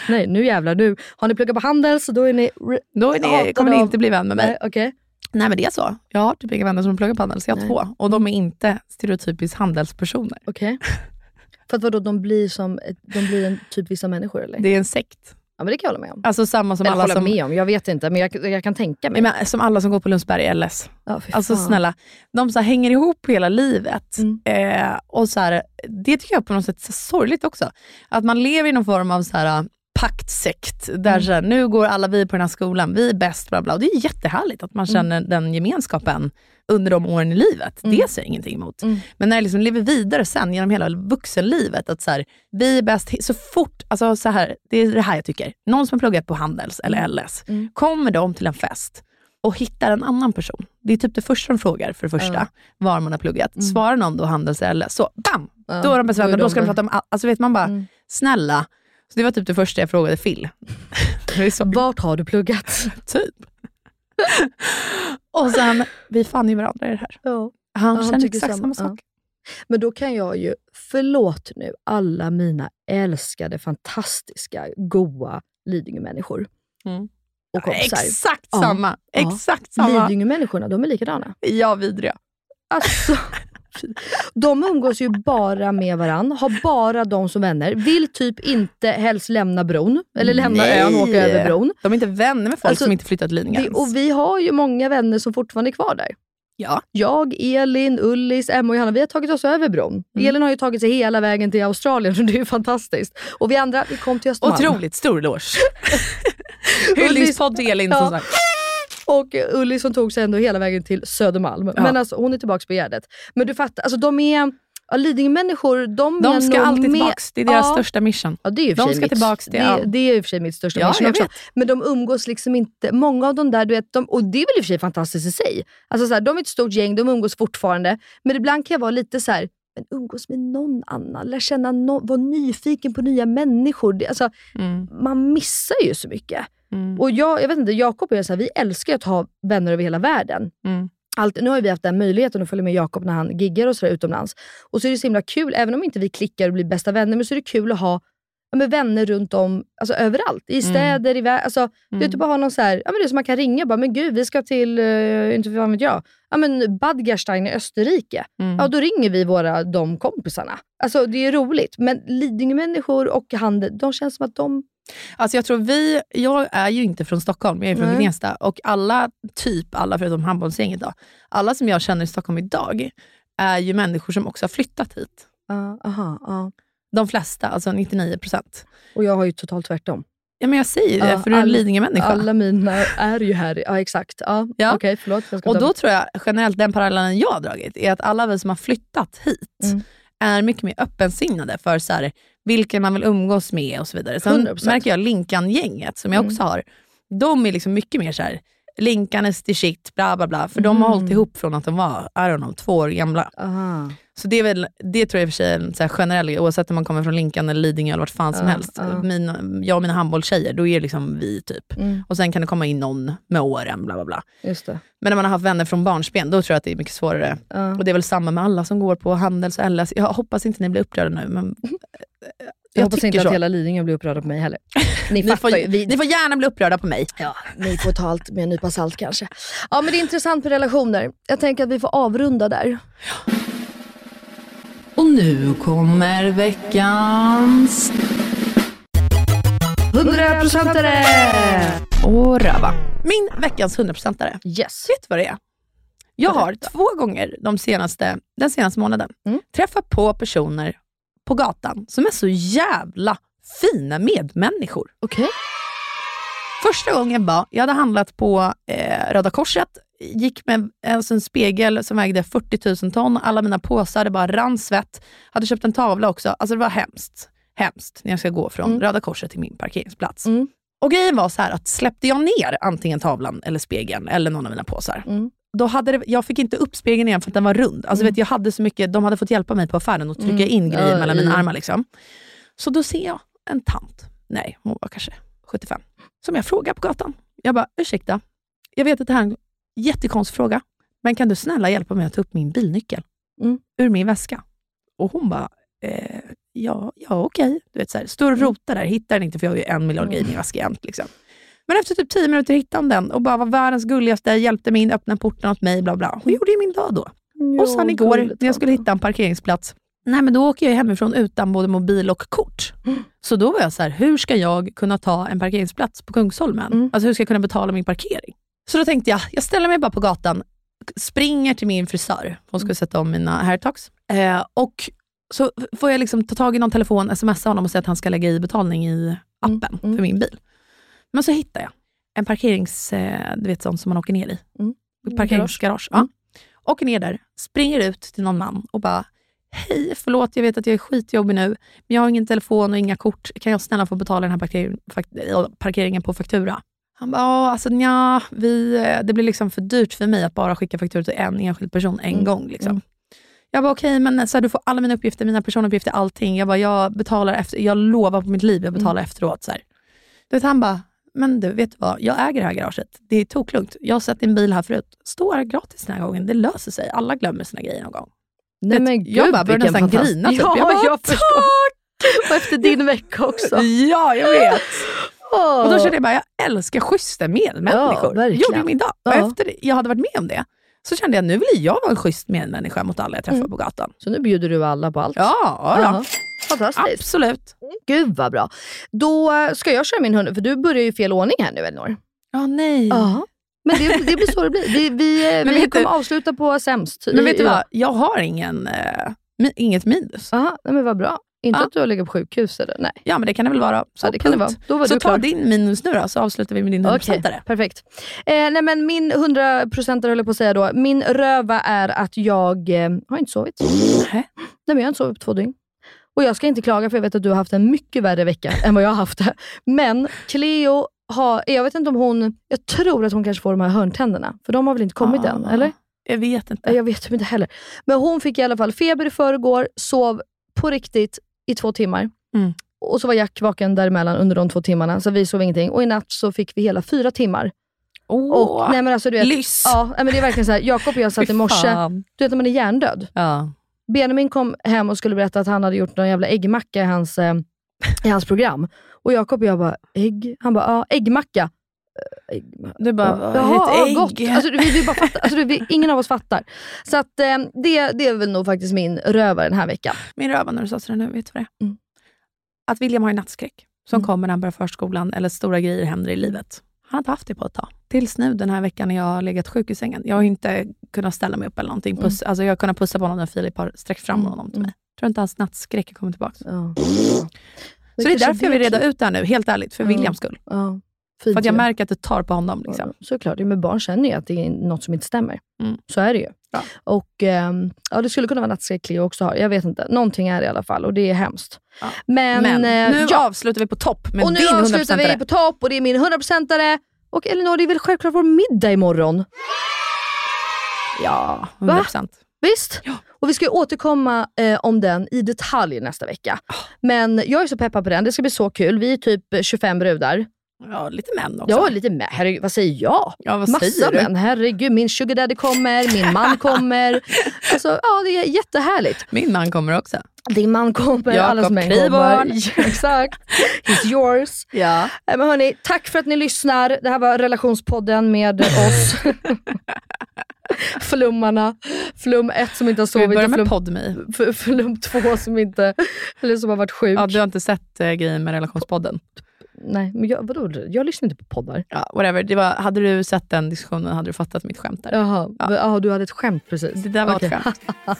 A: Nej, nu jävlar. Nu. Har ni pluggat på Handels då är ni...
C: Då är ni, kommer ni inte bli vän med mig.
A: Nej, okej.
C: Nej men det är så. Jag har typ inga vänner som pluggar på Handels. Jag har
A: Nej.
C: två. Och de är inte stereotypiskt Handelspersoner.
A: Okej. För att vadå, de blir som de blir en typ vissa människor eller?
C: Det är en sekt.
A: Ja men det kan jag hålla med om.
C: Alltså samma som
A: Eller
C: alla
A: hålla
C: som...
A: med om, jag vet inte men jag, jag kan tänka mig.
C: Men, som alla som går på Lundsberg LS.
A: Ja,
C: Alltså snälla, de så här, hänger ihop hela livet.
A: Mm.
C: Eh, och så här, Det tycker jag på något sätt är sorgligt också. Att man lever i någon form av så här, paktsekt, där
A: Mm.
C: så här, nu går alla vi på den här skolan, vi är bäst, bla bla. Och det är jättehärligt att man
A: Mm.
C: känner den gemenskapen under de åren i livet. Det ser jag ingenting emot.
A: Mm.
C: Men när jag liksom lever vidare sen genom hela vuxenlivet, att så här, vi är bäst, så fort, alltså så här, det är det här jag tycker. Någon som har pluggat på Handels eller LS,
A: Mm.
C: kommer de till en fest och hittar en annan person. Det är typ det första de frågar för det första,
A: Ja.
C: var man har pluggat. Svarar någon då Handels eller LS, så bam! Då är de bästa
A: då
C: ska de prata om allt. Alltså vet man bara,
A: Mm.
C: snälla. Så det var typ det första jag frågade Phil.
A: Vart har du pluggat?
C: typ. och sen, vi fann ju varandra i det här.
A: Ja.
C: Han
A: Ja, han
C: känner exakt samma,
A: samma,
C: sak.
A: Men då kan jag ju, förlåt nu alla mina älskade, fantastiska, goa Lidingö-människor.
C: Mm.
A: Och kompisar.
C: Exakt
A: Ja.
C: samma.
A: Ja.
C: Exakt samma.
A: Lidingö-människorna, de är likadana.
C: Ja, vidriga.
A: Alltså, de umgås ju bara med varann, har bara de som vänner, vill typ inte helst lämna bron, eller lämna
C: Nej.
A: ön och åka över bron.
C: De är inte vänner med folk
A: Alltså,
C: som inte flyttat till Lidingö
A: och vi har ju många vänner som fortfarande är kvar där.
C: Ja.
A: Jag, Elin, Ullis, Emma och Johanna, vi har tagit oss över bron.
C: Mm.
A: Elin har ju tagit sig hela vägen till Australien, så det är ju fantastiskt. Och vi andra, vi kom till Östermalm.
C: Otroligt stor eloge. Hyllningspodd till Elin.
A: Ja.
C: som sagt.
A: Och Ulli som tog sig ändå hela vägen till Södermalm.
C: Ja.
A: Men alltså, hon är tillbaka på Gärdet. Men du fattar, alltså de är... Ja, Lidingö-människor, de,
C: De
A: är
C: ska alltid
A: med,
C: tillbaks. Det är deras
A: ja,
C: största mission.
A: Ja, det är
C: De ska
A: mitt,
C: tillbaks till
A: det, det är i och för sig mitt största
C: Ja,
A: mission också.
C: vet.
A: Men de umgås liksom inte, många av de där, du vet, de, och det är väl i och för sig fantastiskt i sig. Alltså så här, de är ett stort gäng, de umgås fortfarande. Men ibland kan jag vara lite så här, men umgås med någon annan, lär känna någon, vara nyfiken på nya människor. Det, alltså,
C: Mm.
A: man missar ju så mycket.
C: Mm.
A: Och jag, jag vet inte, Jakob och jag, så här, vi älskar att ha vänner över hela världen.
C: Mm.
A: Allt, nu har vi haft den möjligheten att följa med Jakob när han giggar och så där utomlands. Och så är det så himla kul, även om inte vi klickar och blir bästa vänner, men så är det kul att ha ja, men vänner runt om, alltså överallt. I städer, i världen. Alltså, Du vet, bara ha någon så här, ja, men det är som man kan ringa bara, men gud vi ska till, uh, inte fan vet jag, ja, men Bad Gastein i Österrike.
C: Mm.
A: Ja, då ringer vi våra, de kompisarna. Alltså det är roligt. Men Lidingö-människor och handel, de känns som att de...
C: Alltså jag tror vi, jag är ju inte från Stockholm, jag är från
A: Nej.
C: Gnesta och alla, typ alla förutom handbollsgänget då, alla som jag känner i Stockholm idag är ju människor som också har flyttat hit.
A: Ja, aha, ja.
C: De flesta, alltså 99 procent.
A: Och jag har ju totalt tvärtom.
C: Ja men jag säger det,
A: Ja,
C: för du är en Lidingö-människa.
A: Alla mina är ju här. Ja, exakt. Ja,
C: Ja.
A: Okej, förlåt.
C: Och
A: ta-
C: då tror jag generellt, den parallellen jag har dragit, är att alla vi som har flyttat hit
A: Mm.
C: är mycket mer öppensinnade för så här, vilka man vill umgås med och så vidare. Sen
A: 100%.
C: märker jag Linkan-gänget, som jag
A: Mm.
C: också har, de är liksom mycket mer så här, Linkan är the shit, bla bla bla. För de har
A: Mm.
C: hållit ihop från att de var, I don't know, två år gamla.
A: Aha.
C: Så det, är väl, det tror jag i och för sig är en så här generell oavsett om man kommer från Linkan eller Lidingö eller vart fan som
A: Ja,
C: helst.
A: ja.
C: Mina, jag och mina handbollstjejer, då är det liksom vi typ.
A: Mm,
C: Och sen kan det komma in någon med åren, bla bla bla. Men när man har haft vänner från barnsben, då tror jag att det är mycket svårare.
A: Ja.
C: Och det är väl samma med alla som går på Handels och LS. Jag hoppas inte ni blir upprörda nu, men
A: Jag, hoppas
C: tycker
A: inte
C: så.
A: att hela Lidingö blir upprörda på mig heller. Ni
C: Ni får.
A: Vi,
C: ni får gärna bli upprörda på mig.
A: Ja, ni får ta allt med en nypa salt kanske. Ja, men det är intressant med relationer. Jag tänker att vi får avrunda där.
C: Och nu kommer veckans...
A: 100%are!
C: Och röva. Min veckans 100%are.
A: Yes.
C: Vet du vad det är? Jag har två gånger de senaste, den senaste månaden
A: Mm.
C: träffat på personer på gatan som är så jävla fina medmänniskor.
A: Okej.
C: Första gången var, jag hade handlat på eh, Röda Korset, gick med alltså en spegel som vägde 40 000 ton, alla mina påsar, det bara rann svett. Hade köpt en tavla också. Alltså det var hemskt. Hemskt när jag ska gå från
A: Mm.
C: Röda Korset till min parkeringsplats.
A: Mm.
C: Och grejen var så här att släppte jag ner antingen tavlan eller spegeln eller någon av mina påsar,
A: Mm.
C: då hade det, jag fick inte upp spegeln igen för att den var rund. Alltså
A: Mm.
C: vet, jag hade så mycket, de hade fått hjälpa mig på affären att trycka
A: Mm.
C: in grejer mellan mina armar. Liksom. Så då ser jag en tant, nej hon var kanske 75, som jag frågar på gatan. Jag bara, ursäkta, jag vet att det här jättekonstig fråga, men kan du snälla hjälpa mig att ta upp min bilnyckel
A: Mm.
C: ur min väska? Och hon bara, eh, ja, ja okej. Du vet, så här, står och
A: Mm.
C: rotar där, hittar den inte för jag har ju en miljard grejer i min väska jämt. Liksom. Men efter typ tio minuter hittade hon den och bara var världens gulligaste, hjälpte mig in, öppnade porten åt mig, bla bla. Hon gjorde ju min dag då. och sen igår, när jag skulle hitta en parkeringsplats, nej men då åker jag hemifrån utan både mobil och kort. Så då var jag så här, hur ska jag kunna ta en parkeringsplats på Kungsholmen? Alltså hur ska jag kunna betala min parkering? Så då tänkte jag, jag ställer mig bara på gatan, springer till min frisör, hon skulle sätta om mina hairtalks. Eh, och så får jag liksom ta tag i någon telefon, smsa honom och säga att han ska lägga i betalning i appen för min bil. Men så hittar jag en parkerings, eh, du vet sån som man åker ner i. Parkeringsgarage. Ja. Åker ner där, springer ut till någon man och bara Hej, förlåt jag vet att jag är skitjobbig nu, men jag har ingen telefon och inga kort. Kan jag snälla få betala den här parkering, äh, parkeringen på faktura? Han bara, "Ja, alltså nja, vi, eh, det blir liksom för dyrt för mig att bara skicka faktura till en enskild person en gång. Liksom. Jag bara, okej, men så här, du får alla mina uppgifter, mina personuppgifter, allting. Jag bara, jag betalar efter, jag lovar på mitt liv, jag betalar efteråt. Så här. Du vet, han bara, men du, vet du vad? Jag äger det här garaget. Det är toklugnt. Jag har sett din bil här förut. Står här gratis den här gången. Det löser sig. Alla glömmer sina grejer någon gång.
A: Nej,
C: Vet,
A: men
C: jag
A: gud,
C: bara började nästan grina. Typ.
A: Ja,
C: jag bara,
A: jag förstår. Och efter din vecka också.
C: Ja, jag vet. Och då kände jag bara, jag älskar schyssta medmänniskor.
A: Ja,
C: gjorde min dag. Och efter det- jag hade varit med om det, så kände jag nu vill jag vara en schysst medmänniska mot alla jag träffar
A: Mm.
C: på gatan.
A: Så nu bjuder du alla på allt?
C: Ja, ja.
A: Ja. Fantastiskt.
C: absolut.
A: Gud vad bra. Då ska jag köra min hund, för du börjar ju fel ordning här nu Elinor.
C: Ja, nej.
A: Ja. Men det, det blir så det blir. Vi, vi,
C: Men
A: vi kommer
C: du-
A: avsluta på sämst.
C: Men vet du vad? Jag har ingen, mi- inget minus.
A: Aha, nej, men vad bra. Inte
C: Ja.
A: att du har legat på sjukhus eller? Nej.
C: Ja, men det kan det väl vara. Så
A: Ja, det kan det vara. Då var
C: så
A: du
C: ta
A: klar.
C: din minus nu då, så avslutar vi med din
A: Okej,
C: 100
A: perfekt. Eh, nej men min 100% höll jag på att säga då. Min röva är att jag eh, har inte sovit.
C: Nej.
A: Nej, men jag har inte sovit på två dygn. Och jag ska inte klaga för jag vet att du har haft en mycket värre vecka än vad jag har haft det. Men Cleo har, jag vet inte om hon, jag tror att hon kanske får de här hörntänderna. För de har väl inte kommit än,
C: Ah,
A: eller?
C: Jag vet inte.
A: Jag vet typ inte heller. Men hon fick i alla fall feber i förrgår, sov på riktigt i två timmar.
C: Mm.
A: Och så var Jack vaken däremellan under de två timmarna, så vi sov ingenting. Och i natt så fick vi hela fyra timmar.
C: Åh,
A: Och, nej, men alltså, du vet,
C: lyss.
A: Ja, men det är verkligen så här. Jakob och jag satt i morse, du vet när man är hjärndöd.
C: Ja.
A: Benjamin kom hem och skulle berätta att han hade gjort någon jävla äggmacka i hans, eh, i hans program. Och Jakob och jag bara, ägg? Han bara, ja, äggmacka.
C: Du bara,
A: Jaha,
C: ett
A: ja,
C: ägg?
A: gott. Alltså, vi, vi bara fattar, alltså, vi, ingen av oss fattar. Så att, eh, det, det är väl nog faktiskt min rövare den här veckan.
C: Min röva när du sa sådär nu, vet du vad det är?
A: Mm.
C: Att William har ju nattskräck som
A: Mm.
C: kommer när han börjar förskolan eller stora grejer händer i livet. Han har inte haft det på ett tag. Tills nu den här veckan när jag har legat sjuk i sängen. Jag har inte kunnat ställa mig upp eller någonting. Puss, alltså jag har kunnat pussa på honom när Filip har sträckt fram
A: Mm,
C: honom till mig. Jag tror inte hans nattskräck är kommit tillbaka.
A: Ja.
C: Så det är därför jag vill reda ut det här nu, helt ärligt, för
A: Ja.
C: Williams skull.
A: Ja.
C: För att jag märker att det tar på honom. Liksom.
A: Ja, såklart, ja, men barn känner ju att det är något som inte stämmer.
C: Mm.
A: Så är det ju.
C: Ja.
A: Och ehm, ja, Det skulle kunna vara nattskräck Cleo också har. Jag vet inte. Någonting är det i alla fall och det är hemskt.
C: Ja.
A: Men,
C: Men
A: eh,
C: nu
A: ja.
C: avslutar vi på topp med
A: och nu
C: din
A: avslutar
C: 100%are.
A: vi på topp och det är min 100%are. Och Elinor, det är väl självklart vår middag imorgon?
C: Ja,
A: Va?
C: 100%.
A: Visst? Och vi ska återkomma eh, om den i detalj nästa vecka.
C: Ah.
A: Men jag är så peppad på den. Det ska bli så kul. Vi är typ 25 brudar.
C: Ja, lite män också.
A: Ja, lite med. Herregud, vad säger jag?
C: Ja, vad
A: Massa
C: säger du?
A: män. Herregud, min sugar daddy kommer, min man kommer. Alltså, ja, det är jättehärligt.
C: Min man kommer också.
A: Din man kommer,
C: Jakob
A: allas män
C: Kriborn.
A: kommer. Exakt. He's yours.
C: Ja.
A: Eh, Men hörni, tack för att ni lyssnar. Det här var relationspodden med oss. Flummarna. Flum 1 som inte har
C: vi
A: sovit
C: börja
A: och
C: med
A: flum,
C: Podme?
A: f- flum 2 som inte, eller som har varit sjuk.
C: Ja, du har inte sett eh, grejen med relationspodden?
A: Nej, men jag, vadå? Jag lyssnar inte på poddar.
C: Ja, whatever. Det var, hade du sett den diskussionen hade du fattat mitt skämt där.
A: Jaha,
C: Ja.
A: ja. du hade ett skämt precis.
C: Det där var
A: Okej.
C: ett skämt.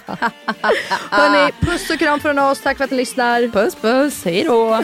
A: Hörni, puss och kram från oss. Tack för att ni lyssnar.
C: Puss puss, hej då!